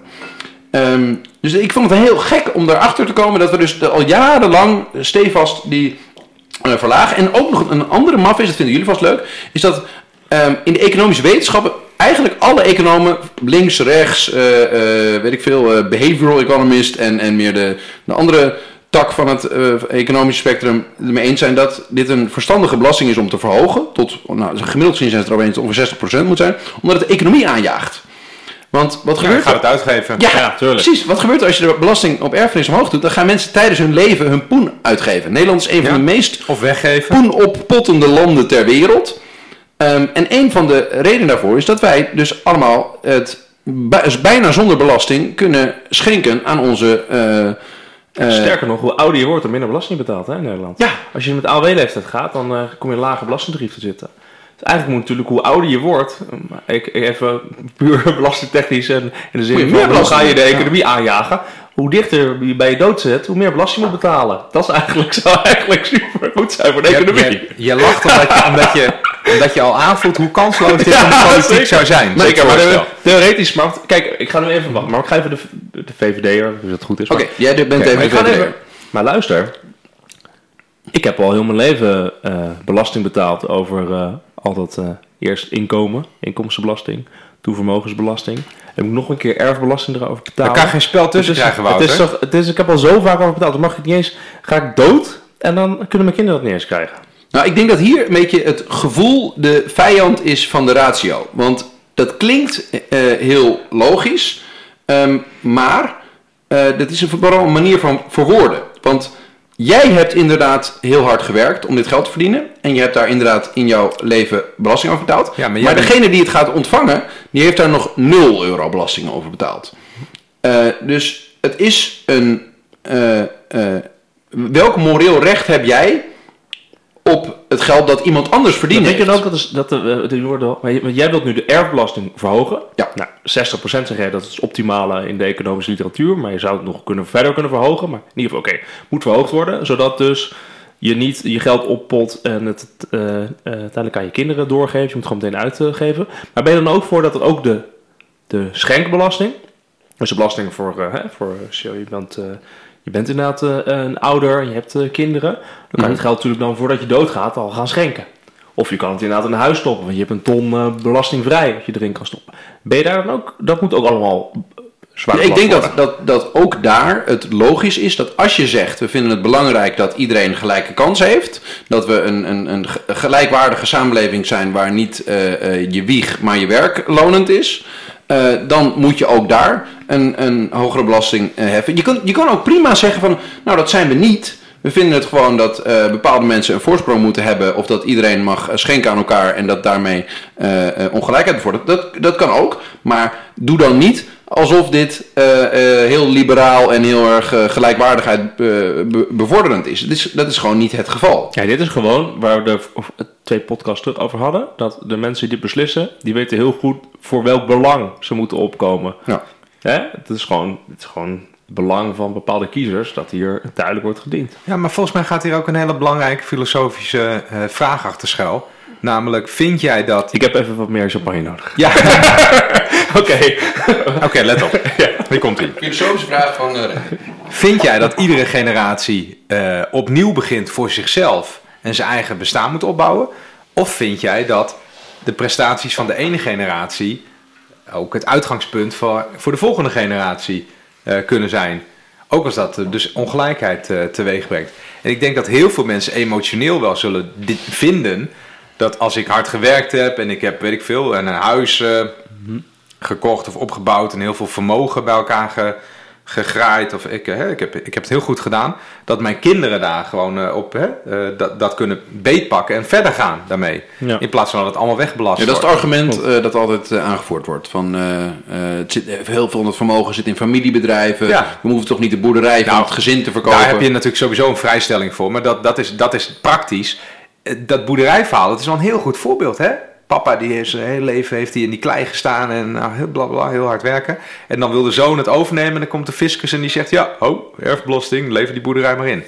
ehm, dus ik vond het heel gek om daarachter te komen dat we dus al jarenlang stevast die eh, verlagen. En ook nog een andere maf is, dat vinden jullie vast leuk, is dat ehm, in de economische wetenschappen eigenlijk alle economen, links, rechts, eh, eh, weet ik veel, eh, behavioral economist en, en meer de, de andere tak van het economische spectrum ermee eens zijn dat dit een verstandige belasting is om te verhogen. Tot, nou, gemiddeld gezien zijn het erover eens dat het ongeveer 60% moet zijn, omdat het de economie aanjaagt. Want wat Ja, gebeurt gaat er? het uitgeven. Ja, Ja, precies. Wat gebeurt er als je de belasting op erfenis omhoog doet? Dan gaan mensen tijdens hun leven hun poen uitgeven. Nederland is een van de meest Of weggeven. poenoppottende landen ter wereld. Ehm, en een van de redenen daarvoor is dat wij dus allemaal het bij- bijna zonder belasting kunnen schenken aan onze... eh, eh, Sterker nog, hoe ouder je wordt, hoe minder belasting je betaalt hè, in Nederland. Ja. Als je met AOW-leeftijd gaat, dan eh, kom je in een lage belastingtarief te zitten. Dus eigenlijk moet natuurlijk hoe ouder je wordt, eh, ik, ik even puur belastingtechnisch en in de zin van meer hoe ga je de economie aanjagen, hoe dichter je bij je dood zit, hoe meer belasting je moet betalen. Dat is eigenlijk, zou eigenlijk super goed zijn voor de Je, economie. je, je lacht omdat je, omdat, je, omdat je al aanvoelt hoe kansloos dit van de politiek zeker. zou zijn. Zeker, maar de- theoretisch, maar kijk, ik ga nu even wachten, maar ik ga even de, de VVD'er, dus dat goed is. Oké, jij bent even maar, de ik even, maar luister. Ik heb al heel mijn leven eh, belasting betaald over eh, al dat eh, eerst inkomen, inkomstenbelasting, toen vermogensbelasting. En moet nog een keer erfbelasting erover Daar betalen. kan geen spel tussen het is, krijgen, het is toch, het is, ik heb al zo vaak over betaald. Dan mag ik niet eens. Ga ik dood en dan kunnen mijn kinderen dat niet eens krijgen. Nou, ik denk dat hier een beetje het gevoel de vijand is van de ratio. Want dat klinkt eh, heel logisch, ehm, maar eh, dat is een, vooral een manier van verwoorden. Want jij hebt inderdaad heel hard gewerkt om dit geld te verdienen. En je hebt daar inderdaad in jouw leven belasting over betaald. Ja, maar maar jij bent- degene die het gaat ontvangen, die heeft daar nog 0 euro belasting over betaald. Eh, dus het is een. eh, eh, welk moreel recht heb jij op het geld dat iemand anders verdiend Denk je dan ook dat, is, dat de, eh, de worden, want jij wilt nu de erfbelasting verhogen. Ja. Nou, 60% zeg jij dat is het optimale in de economische literatuur. Maar je zou het nog kunnen, verder kunnen verhogen. Maar in ieder geval, oké, moet verhoogd worden. Zodat dus je niet je geld oppot en het eh, uiteindelijk aan je kinderen doorgeeft. Je moet het gewoon meteen uitgeven. Maar ben je dan ook voor dat het ook de, de schenkbelasting... Dus de belasting voor, hè, voor je bent... je bent inderdaad eh, een ouder en je hebt eh, kinderen. Dan kan je het geld natuurlijk dan voordat je doodgaat al gaan schenken. Of je kan het inderdaad in een huis stoppen, want je hebt een ton eh, belastingvrij dat je erin kan stoppen. Ben je daar dan ook? Dat moet ook allemaal zwaar ik denk dat, dat, dat ook daar het logisch is dat als je zegt we vinden het belangrijk dat iedereen een gelijke kans heeft, dat we een, een, een ge- gelijkwaardige samenleving zijn waar niet je wieg maar je werk lonend is, eh, dan moet je ook daar een, een hogere belasting eh, heffen. Je kan, je kan ook prima zeggen van nou dat zijn we niet. We vinden het gewoon dat eh, bepaalde mensen een voorsprong moeten hebben. Of dat iedereen mag schenken aan elkaar en dat daarmee ongelijkheid bevordert. Dat, dat kan ook. Maar doe dan niet alsof dit eh, eh, heel liberaal en heel erg eh, gelijkwaardigheid be- bevorderend is. Dat, is. dat is gewoon niet het geval. Ja, dit is gewoon waar we de of, twee podcasts terug over hadden. Dat de mensen die dit beslissen, die weten heel goed voor welk belang ze moeten opkomen. Ja. Hè? Het, is gewoon, het is gewoon het belang van bepaalde kiezers dat hier duidelijk wordt gediend. Ja, maar volgens mij gaat hier ook een hele belangrijke filosofische eh, vraag achter schuil. Namelijk, vind jij dat... Ik heb even wat meer champagne nodig. Ja, Oké. oké, let op. Hier komt ie. Filosofische vraag van uh, Vind jij dat iedere generatie eh, opnieuw begint voor zichzelf en zijn eigen bestaan moet opbouwen? Of vind jij dat de prestaties van de ene generatie ook het uitgangspunt voor, voor de volgende generatie eh, kunnen zijn? Ook als dat eh, dus ongelijkheid eh, teweeg brengt. En ik denk dat heel veel mensen emotioneel wel zullen dit vinden. Dat als ik hard gewerkt heb en ik heb, weet ik veel, een huis eh, gekocht of opgebouwd en heel veel vermogen bij elkaar ge, gegraaid. Of ik, hè, ik, heb, ik heb het heel goed gedaan. Dat mijn kinderen daar gewoon eh, op hè, eh, dat, dat kunnen beetpakken en verder gaan daarmee. Ja. In plaats van dat het allemaal wegbelast Ja, dat is het argument eh, dat altijd eh, aangevoerd wordt. Van, eh, eh, het zit, heel veel van het vermogen zit in familiebedrijven. Ja. We hoeven toch niet de boerderij van Nou, het gezin te verkopen. Daar heb je natuurlijk sowieso een vrijstelling voor. Maar dat, dat, is, dat is praktisch. Eh, Dat boerderijverhaal, dat is wel een heel goed voorbeeld. Hè? Papa die heeft zijn hele leven heeft hij in die klei gestaan en nou, heel, bla, bla, heel hard werken. En dan wil de zoon het overnemen en dan komt de fiscus en die zegt... Ja, oh, erfbelasting, lever die boerderij maar in.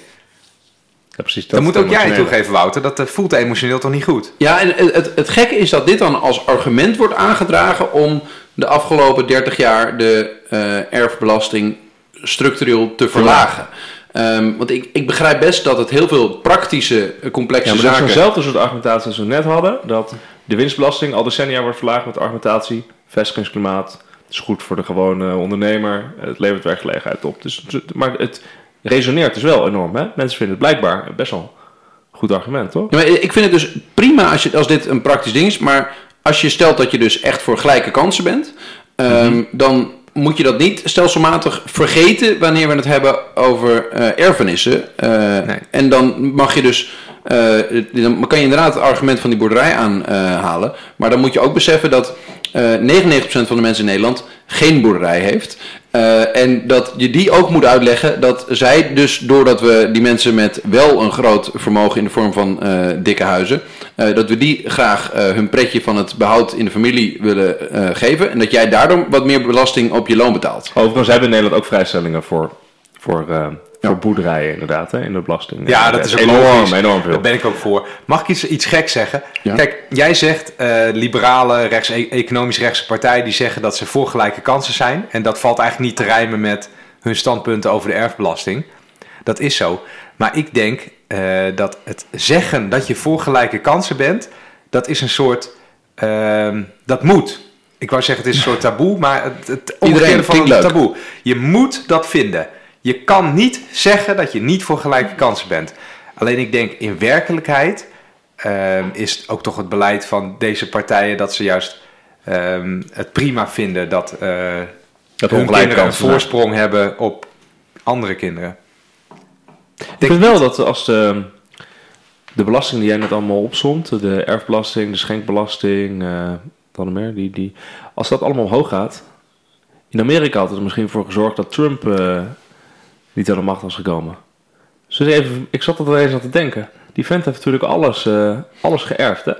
Ja, precies. Dan moet ook jij toegeven, Wouter. Dat eh, voelt emotioneel toch niet goed? Ja, en het, het, het gekke is dat dit dan als argument wordt aangedragen om de afgelopen 30 jaar de eh, erfbelasting structureel te verlagen. Ehm, want ik, ik begrijp best dat het heel veel praktische, eh, complexe Ja, maar zaken... zo'nzelfde soort argumentatie als we net hadden. Dat de winstbelasting al decennia wordt verlaagd met de argumentatie. Vestigingsklimaat, het is goed voor de gewone ondernemer. Het levert werkgelegenheid op. Dus, maar het resoneert dus wel enorm. Hè? Mensen vinden het blijkbaar best wel een goed argument, toch? Ja, maar ik vind het dus prima als, je, als dit een praktisch ding is, maar als je stelt dat je dus echt voor gelijke kansen bent, ehm, dan moet je dat niet stelselmatig vergeten wanneer we het hebben over eh, erfenissen. Eh, En dan mag je dus, eh, dan kan je inderdaad het argument van die boerderij aanhalen, maar dan moet je ook beseffen dat eh 99% van de mensen in Nederland geen boerderij heeft. En dat je die ook moet uitleggen dat zij dus, doordat we die mensen met wel een groot vermogen in de vorm van dikke huizen, eh, dat we die graag eh, hun pretje van het behoud in de familie willen eh, geven. En dat jij daardoor wat meer belasting op je loon betaalt. Overigens hebben we in Nederland ook vrijstellingen voor, voor, eh, voor boerderijen inderdaad, hè, in de belasting. Ja, dat is ook enorm, logisch. enorm veel. Daar ben ik ook voor. Mag ik iets, iets geks zeggen? Ja. Kijk, jij zegt eh, liberale, rechts, e- economisch rechtse partijen die zeggen dat ze voor gelijke kansen zijn. En dat valt eigenlijk niet te rijmen met hun standpunten over de erfbelasting. Dat is zo. Maar ik denk eh, dat het zeggen dat je voor gelijke kansen bent, dat is een soort. ehm, dat moet. Ik wou zeggen, het is een soort taboe, maar het, het omgekeerde van een leuk. taboe. Je moet dat vinden. Je kan niet zeggen dat je niet voor gelijke kansen bent. Alleen ik denk in werkelijkheid ehm, is het ook toch het beleid van deze partijen dat ze juist ehm, het prima vinden dat, eh Dat hun kinderen een voorsprong hebben op andere kinderen. Ik vind wel dat als de, de belasting die jij net allemaal opzomt, de erfbelasting, de schenkbelasting, wat nog meer, die, die, als dat allemaal omhoog gaat. In Amerika had het er misschien voor gezorgd dat Trump eh, niet aan de macht was gekomen. Dus even, ik zat er eens aan te denken. Die vent heeft natuurlijk alles, eh, alles geërfd. Hè?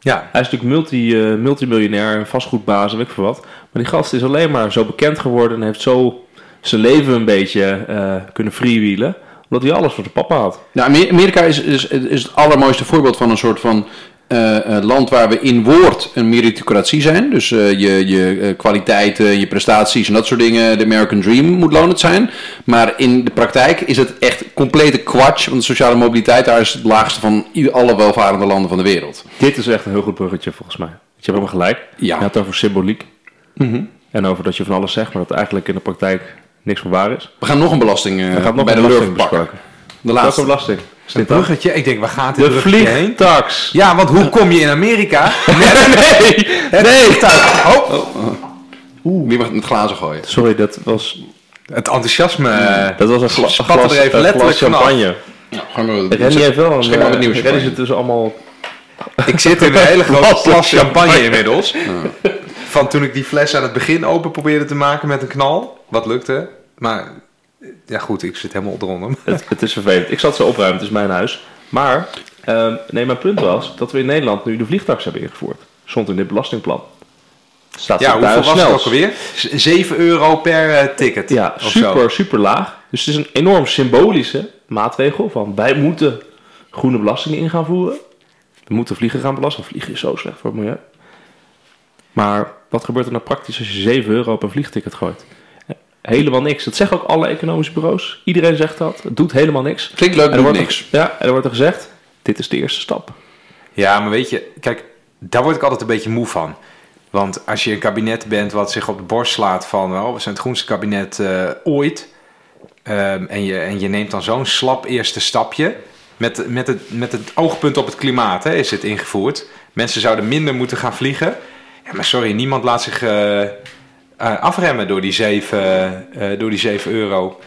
Ja, Hij is natuurlijk multi, eh, multimiljonair, een vastgoedbaas en weet ik veel wat. Maar die gast is alleen maar zo bekend geworden en heeft zo zijn leven een beetje eh, kunnen freewheelen. Omdat hij alles voor zijn papa had. Nou, Amer- Amerika is, is, is het allermooiste voorbeeld van een soort van eh, eh, land waar we in woord een meritocratie zijn. Dus eh, je, je kwaliteiten, je prestaties en dat soort dingen, de American Dream moet lonend zijn. Maar in de praktijk is het echt complete kwatsch, want de sociale mobiliteit daar is het laagste van alle welvarende landen van de wereld. Dit is echt een heel goed bruggetje volgens mij. Je hebt helemaal gelijk. Ja. Je had het over symboliek. En over dat je van alles zegt, maar dat eigenlijk in de praktijk niks van waar is. We gaan nog een belasting eh, We gaan nog bij een de belasting lurf pakken. bespreken. De Welke laatste. belasting? Is een bruggetje. Ik denk, waar gaat dit De heen? vliegtax. Ja, want hoe kom je in Amerika? Nee, nee. Oh, Oeh, wie mag het met glazen gooien? Sorry, dat was, het enthousiasme. eh, dat was een, gla, Spatte er glas, even een letterlijk glas champagne. Nou, gaan we Rennie heeft wel een... Maar eh, nieuws Rennie champagne. zit dus allemaal... Ik zit in een hele grote Glas glas champagne champagne. inmiddels. Van toen ik die fles aan het begin open probeerde te maken met een knal. Wat lukte. Maar ja goed, ik zit helemaal eronder. Het, het is vervelend. Ik zat zo opruimen, het is mijn huis. Maar, ehm, nee, mijn punt was dat we in Nederland nu de vliegtax hebben ingevoerd. Stond in dit belastingplan. Staat Ja, hoeveel was het ook alweer? Z- 7 euro per eh, ticket. Ja, super, zo. super laag. Dus het is een enorm symbolische maatregel van wij moeten groene belastingen in gaan voeren. We moeten vliegen gaan belasten. Vliegen is zo slecht voor het milieu. Maar wat gebeurt er nou praktisch als je 7 euro op een vliegticket gooit? Helemaal niks. Dat zeggen ook alle economische bureaus. Iedereen zegt dat. Het doet helemaal niks. Klinkt leuk, En er wordt niks. Er, ja, en er wordt er gezegd, dit is de eerste stap. Ja, maar weet je, kijk, daar word ik altijd een beetje moe van. Want als je een kabinet bent wat zich op de borst slaat van, oh, we zijn het groenste kabinet eh, ooit. ehm, en, je, en je neemt dan zo'n slap eerste stapje. Met, met, het, met het oogpunt op het klimaat hè, is het ingevoerd. Mensen zouden minder moeten gaan vliegen. Ja, maar sorry, niemand laat zich eh, eh, afremmen door die 7, eh, door die 7 euro.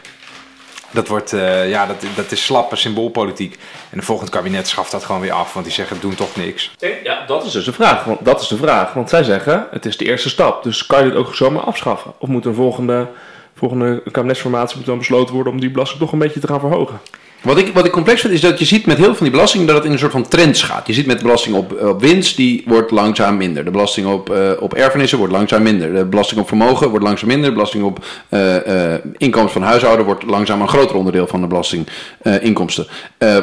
Dat, wordt, eh, ja, dat, dat is slappe symboolpolitiek. En de volgende kabinet schaft dat gewoon weer af, want die zeggen doen toch niks. Ja, dat is dus de vraag. Want, dat is de vraag. Want zij zeggen, het is de eerste stap. Dus kan je dit ook zomaar afschaffen? Of moet een volgende, volgende kabinetsformatie dan besloten worden om die belasting toch een beetje te gaan verhogen? Wat ik, wat ik complex vind is dat je ziet met heel veel van die belastingen dat het in een soort van trends gaat. Je ziet met belasting op, op winst, die wordt langzaam minder. De belasting op, eh, op erfenissen wordt langzaam minder. De belasting op vermogen wordt langzaam minder. De belasting op inkomsten van huishouden wordt langzaam een groter onderdeel van de belastinginkomsten.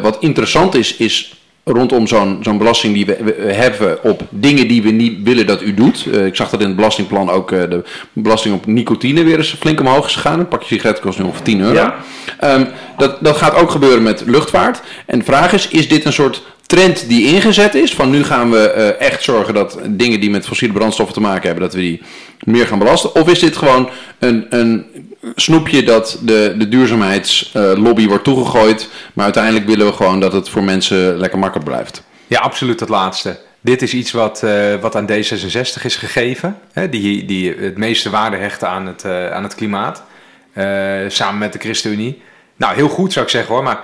wat interessant is, is rondom zo'n zo'n belasting die we, hebben op dingen die we niet willen dat u doet. Eh, ik zag dat in het belastingplan ook eh, de belasting op nicotine weer eens flink omhoog is gegaan. Een pakje sigaret kost nu ongeveer 10 euro. Ja. Ehm, dat, dat gaat ook gebeuren met luchtvaart. En de vraag is, is dit een soort trend die ingezet is? Van nu gaan we eh, echt zorgen dat dingen die met fossiele brandstoffen te maken hebben, dat we die meer gaan belasten? Of is dit gewoon een, een snoepje dat de, de duurzaamheidslobby wordt toegegooid, maar uiteindelijk willen we gewoon dat het voor mensen lekker makkelijk blijft? Ja, absoluut het laatste. Dit is iets wat, eh, wat aan D66 is gegeven. Hè, die, die het meeste waarde hechten aan het, eh, aan het klimaat. eh, samen met de ChristenUnie. Nou, heel goed zou ik zeggen hoor. Maar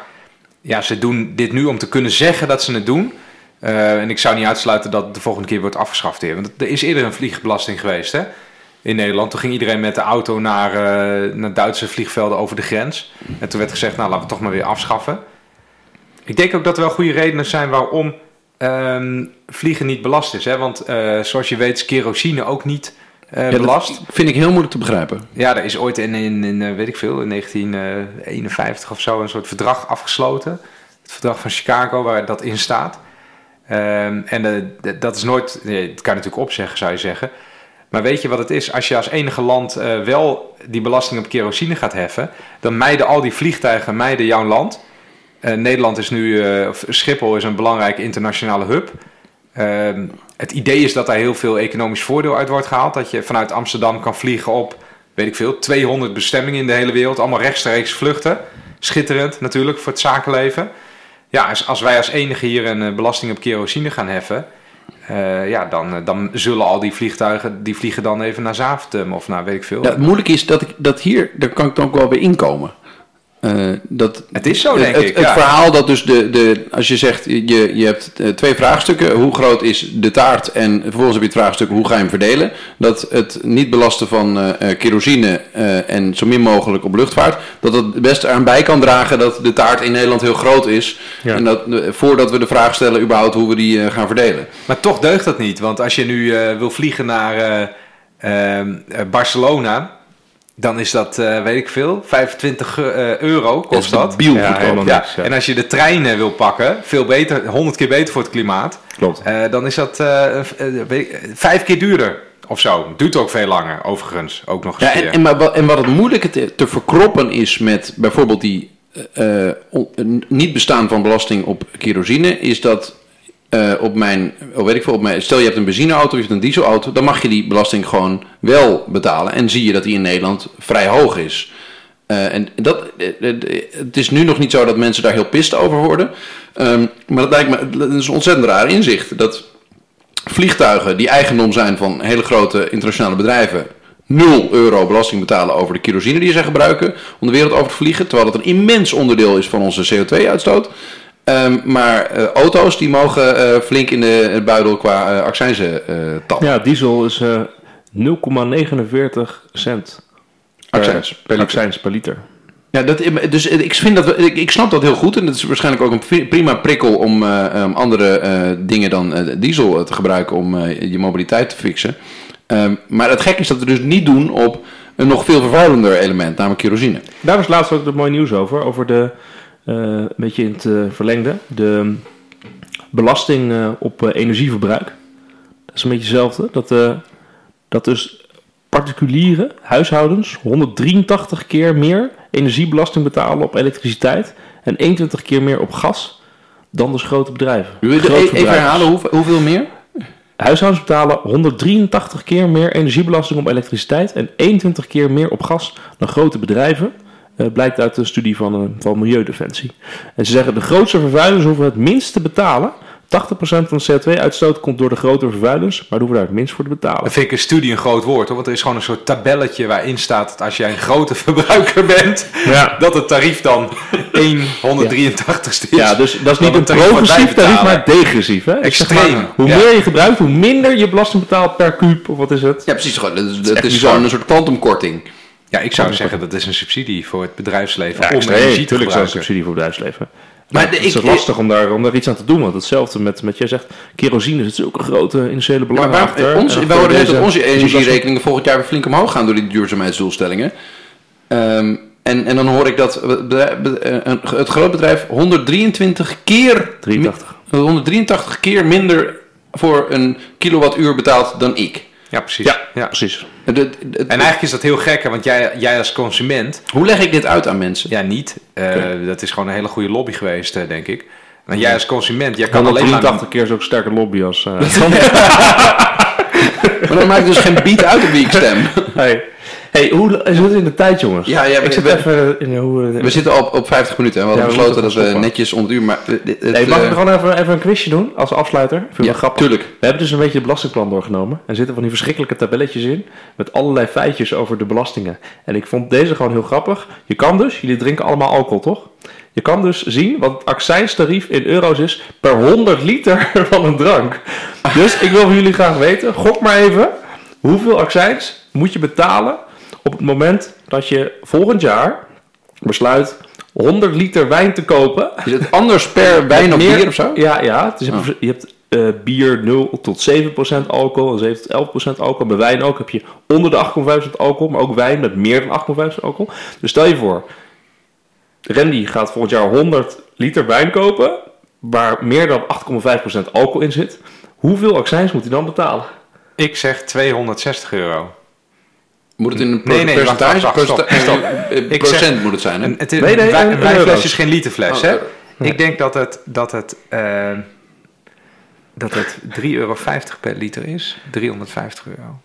ja, ze doen dit nu om te kunnen zeggen dat ze het doen. En ik zou niet uitsluiten dat het de volgende keer wordt afgeschaft weer. Want er is eerder een vliegbelasting geweest hè, in Nederland. Toen ging iedereen met de auto naar, eh, naar Duitse vliegvelden over de grens. En toen werd gezegd, nou laten we het toch maar weer afschaffen. Ik denk ook dat er wel goede redenen zijn waarom ehm, vliegen niet belast is. Hè? Want eh, zoals je weet is kerosine ook niet Ja, dat belast. vind ik heel moeilijk te begrijpen. Ja, er is ooit in, in, in weet ik veel, in 1951 of zo een soort verdrag afgesloten. Het verdrag van Chicago waar dat in staat. Ehm, en dat is nooit, nee, dat kan je natuurlijk opzeggen zou je zeggen. Maar weet je wat het is? Als je als enige land eh, wel die belasting op kerosine gaat heffen, dan mijden al die vliegtuigen mijden jouw land. Eh, Nederland is nu, eh, of Schiphol is een belangrijke internationale hub. Ehm, het idee is dat daar heel veel economisch voordeel uit wordt gehaald. Dat je vanuit Amsterdam kan vliegen op, weet ik veel, 200 bestemmingen in de hele wereld. Allemaal rechtstreeks vluchten. Schitterend natuurlijk voor het zakenleven. Ja, als, als wij als enige hier een belasting op kerosine gaan heffen... eh, ja, dan, eh, dan zullen al die vliegtuigen, die vliegen dan even naar Zaventem of naar weet ik veel. Ja, het moeilijke is dat ik dat hier, daar kan ik dan ook wel bij inkomen. Eh, dat, Het is zo, denk het, ik, Het ja. verhaal dat dus de, de, als je zegt, je, je hebt eh, twee vraagstukken. Hoe groot is de taart? En vervolgens heb je het vraagstuk, hoe ga je hem verdelen? Dat het niet belasten van eh, eh, kerosine eh, en zo min mogelijk op luchtvaart. Dat het best eraan bij kan dragen dat de taart in Nederland heel groot is. Ja. En dat, voordat we de vraag stellen überhaupt hoe we die eh, gaan verdelen. Maar toch deugt dat niet. Want als je nu eh, wil vliegen naar eh, ehm, eh, Barcelona, dan is dat, eh, weet ik veel, 25 eh, euro kost dat. Ja, Ja, niks. Ja. en als je de treinen wil pakken, veel beter, 100 keer beter voor het klimaat, Klopt. eh, dan is dat vijf keer duurder of zo. Duurt ook veel langer, overigens. Ook nog eens Ja, en, maar, wat- en wat het moeilijke te, te verkroppen is met bijvoorbeeld die on- niet bestaan van belasting op kerosine, is dat eh, op mijn, oh, weet ik veel, op mijn, stel je hebt een benzineauto, je hebt een dieselauto, dan mag je die belasting gewoon wel betalen. En zie je dat die in Nederland vrij hoog is. Eh, en dat, eh, het is nu nog niet zo dat mensen daar heel pist over worden. Ehm, maar dat lijkt me dat is een ontzettend raar inzicht. Dat vliegtuigen die eigendom zijn van hele grote internationale bedrijven 0 euro belasting betalen over de kerosine die zij gebruiken om de wereld over te vliegen. Terwijl het een immens onderdeel is van onze CO2-uitstoot. Ehm, maar eh, auto's die mogen eh, flink in de buidel qua eh accijnzen tappen. Ja, diesel is eh 0,49 cent Accijns per liter. accijns per liter. Ja, dat, dus ik, vind dat, ik, ik snap dat heel goed. En dat is waarschijnlijk ook een pri- prima prikkel om um, andere dingen dan diesel te gebruiken om je mobiliteit te fixen. Ehm, maar het gek is dat we dus niet doen op een nog veel vervuilender element, namelijk kerosine. Daar was laatst ook het mooie nieuws over. Over de, een beetje in het eh, verlengde, de belasting eh, op eh, energieverbruik. Dat is een beetje hetzelfde. Dat, eh, dat dus particuliere huishoudens 183 keer meer energiebelasting betalen op elektriciteit. En 21 keer meer op gas dan dus grote bedrijven. Wil je e- even herhalen hoeveel, hoeveel meer? Huishoudens betalen 183 keer meer energiebelasting op elektriciteit en 21 keer meer op gas dan grote bedrijven. Eh, blijkt uit een studie van, eh, van Milieudefensie. En ze zeggen de grootste vervuilers hoeven het minst te betalen. 80% van de CO2-uitstoot komt door de grote vervuilers, maar hoeven daar het minst voor te betalen. Dat vind ik een studie een groot woord, hoor. Want er is gewoon een soort tabelletje waarin staat dat als jij een grote verbruiker bent, Ja. dat het tarief dan 1,183ste is. Ja, dus dat is niet een progressief tarief, maar degressief. Hè? Zeg Extreem, maar, hoe ja. meer je gebruikt, hoe minder je belasting betaalt per kuub, of wat is het? Ja, precies. Het is, het is gewoon een soort kwantumkorting. Ja, ik zou zeggen dat is een subsidie voor het bedrijfsleven Ja, om energie te Tuurlijk is dat een subsidie voor het bedrijfsleven. Maar Maar de- het is ik- lastig om daar, om daar iets aan te doen. Want hetzelfde met, met jij zegt, kerosine is zulke grote initiële Maar belangen waarom, achter. ons, we voor horen net dat onze energierekeningen volgend jaar weer flink omhoog gaan door die duurzaamheidsdoelstellingen. Ehm, en, en dan hoor ik dat eh, een, het grootbedrijf 123 keer... 83. 183 keer minder voor een kilowattuur betaalt dan ik. Ja, precies. Ja, Ja. precies. Het- het- het- En eigenlijk is dat heel gek, want jij, jij als consument, hoe leg ik dit uit aan mensen? ja niet. Eh, Dat is gewoon een hele goede lobby geweest, eh, denk ik. Want jij als consument, jij kan alleen maar... 183 keer zo'n sterke lobby als... eh, Maar dan maakt dus geen beat uit op wie ik stem. hey. Hey, hoe is het in de tijd, jongens? Ja, ja, ik we- zit even in hoe... We zitten al op, op 50 minuten en we hadden Ja, we besloten dat we netjes onder het uur... Maar het- het- Nee, mag eh, ik gewoon even, even een quizje doen als afsluiter? Vind ja, grappig. tuurlijk. We hebben dus een beetje het belastingplan doorgenomen. Er zitten van die verschrikkelijke tabelletjes in. Met allerlei feitjes over de belastingen. En ik vond deze gewoon heel grappig. Je kan dus, jullie drinken allemaal alcohol toch? Je kan dus zien wat het accijnstarief in euro's is per 100 liter van een drank. Dus ik wil van jullie graag weten, gok maar even. Hoeveel accijns moet je betalen op het moment dat je volgend jaar besluit 100 liter wijn te kopen Is het anders per wijn of meer- bier of zo? Ja, ja. Dus je Oh. hebt, je hebt eh, bier 0 tot 7% alcohol en 7 tot 11% alcohol. Bij wijn ook heb je onder de 8,5% alcohol, maar ook wijn met meer dan 8,5% alcohol. Dus stel je voor, Randy gaat volgend jaar 100 liter wijn kopen, waar meer dan 8,5% alcohol in zit. Hoeveel accijns moet hij dan betalen? Ik zeg 260 euro. Moet het in een Nee, nee, percentage? wacht, wacht, stop, Percent- stop. eh, eh, Ik procent zeg- moet het zijn, hè? Het is, Nee, nee, wij- is geen literfles, Oh, hè? eh, Ik denk dat het, dat het, dat het 3,50 euro per liter is. 350 euro.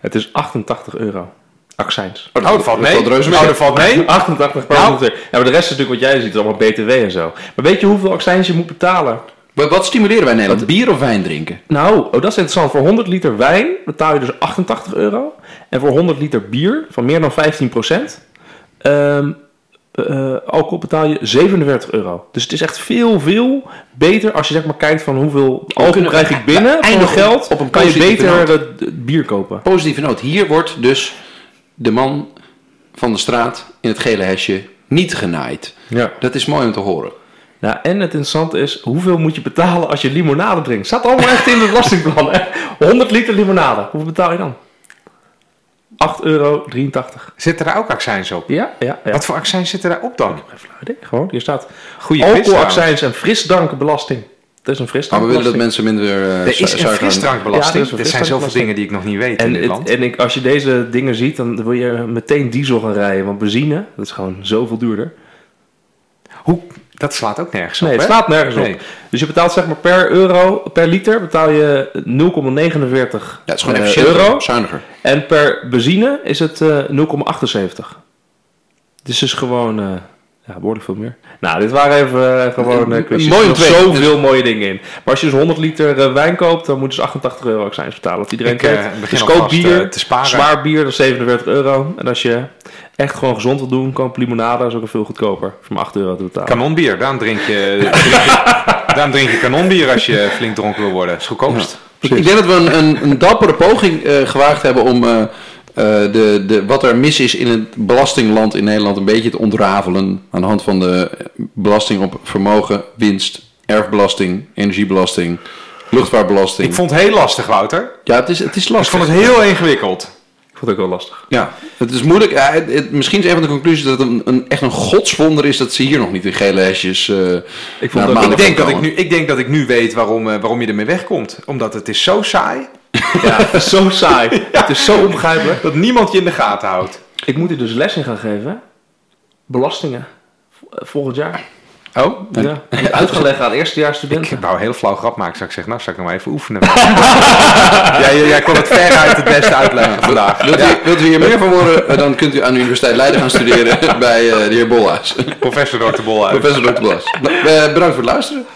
Het is 88 euro. Accijns. Oh, Oh, dat valt mee. Oh, dat valt mee. 88 per Nou. 100 euro. Ja, maar de rest is natuurlijk wat jij ziet, allemaal BTW en zo. Maar weet je hoeveel accijns je moet betalen? Maar wat stimuleren wij in Nederland? Bier of wijn drinken? Nou, oh, dat is interessant. Voor 100 liter wijn betaal je dus 88 euro. En voor 100 liter bier van meer dan 15% alcohol betaal je 47 euro. Dus het is echt veel, veel beter als je zeg maar kijkt van hoeveel alcohol krijg ik binnen op- geld. op een kan je beter noot. het bier kopen. Positieve noot. Hier wordt dus de man van de straat in het gele hesje niet genaaid. Ja. Dat is mooi om te horen. Nou, en het interessante is, hoeveel moet je betalen als je limonade drinkt? Staat allemaal echt in het belastingplan. Hè? 100 liter limonade. Hoeveel betaal je dan? 8,83 euro. Zitten daar ook accijns op? Ja, ja, ja. Wat voor accijns zitten daar op dan? Gewoon, hier staat Goeie alcoholaccijns en frisdrankbelasting. Dat is een Maar we willen dat mensen minder uh, Er is een frisdrankbelasting. Ja, er is een er zijn zoveel dingen die ik nog niet weet in En, dit het- land. en ik, als je deze dingen ziet, dan wil je meteen diesel gaan rijden. Want benzine, dat is gewoon zoveel duurder. Hoe, dat slaat ook nergens op, Nee, het hè? slaat nergens Nee. op. Dus je betaalt zeg maar per euro, per liter betaal je 0,49 Ja, het is gewoon efficiënter, euro. zuiniger. En per benzine is het eh 0,78. Dus is gewoon eh, ja, behoorlijk veel meer. Nou, dit waren even eh, gewoon uh, quizjes. Mooi om Er te zitten weten. zoveel mooie dingen in. Maar als je dus 100 liter eh, wijn koopt, dan moet je dus 88 euro accijns betalen. Dat iedereen eh, kent. begin Dus koop bier, eh, te sparen. zwaar bier, dat is 47 euro. En als je echt gewoon gezond wil doen, koop limonade, dat is ook veel goedkoper. Voor maar 8 euro te betalen. Kanonbier, daarom drink je, drink je, daarom drink je kanonbier als je flink dronken wil worden. Dat is goedkoopst. Ik, ik denk dat we een, een, een dappere poging eh, gewaagd hebben om eh, eh, de, de, wat er mis is in het belastingland in Nederland een beetje te ontrafelen. Aan de hand van de belasting op vermogen, winst, erfbelasting, energiebelasting, luchtvaartbelasting. Ik vond het heel lastig, Wouter. Ja, het is, het is Ik lastig. vond het heel ingewikkeld. Ik vond het ook wel lastig. Ja, het is moeilijk. Ja, het- het- misschien is een van de conclusies dat het een, een, echt een godswonder is dat ze hier nog niet in gele hesjes. eh, Ik vond maandag Ik denk, dat ik, nu, ik denk dat ik nu weet waarom, eh, waarom je ermee wegkomt. Omdat het is zo saai Ja, het is zo saai. Het is zo onbegrijpelijk. dat niemand je in de gaten houdt. Ik moet hier dus les in gaan geven. Belastingen. V- Volgend jaar. Oh? Ja. Uitgelegd aan eerstejaarsstudenten. Ik wou een heel flauw grap maken. Zou ik zeggen, nou, zou ik nog maar even oefenen. jij, jij kon het veruit het beste uitleggen vandaag. Wilt u, wilt u hier meer van horen, eh, dan kunt u aan de Universiteit Leiden gaan studeren bij eh, de heer Bolhuis. Professor Dr. Bolhuis. Professor Dr. Nou, eh, bedankt voor het luisteren.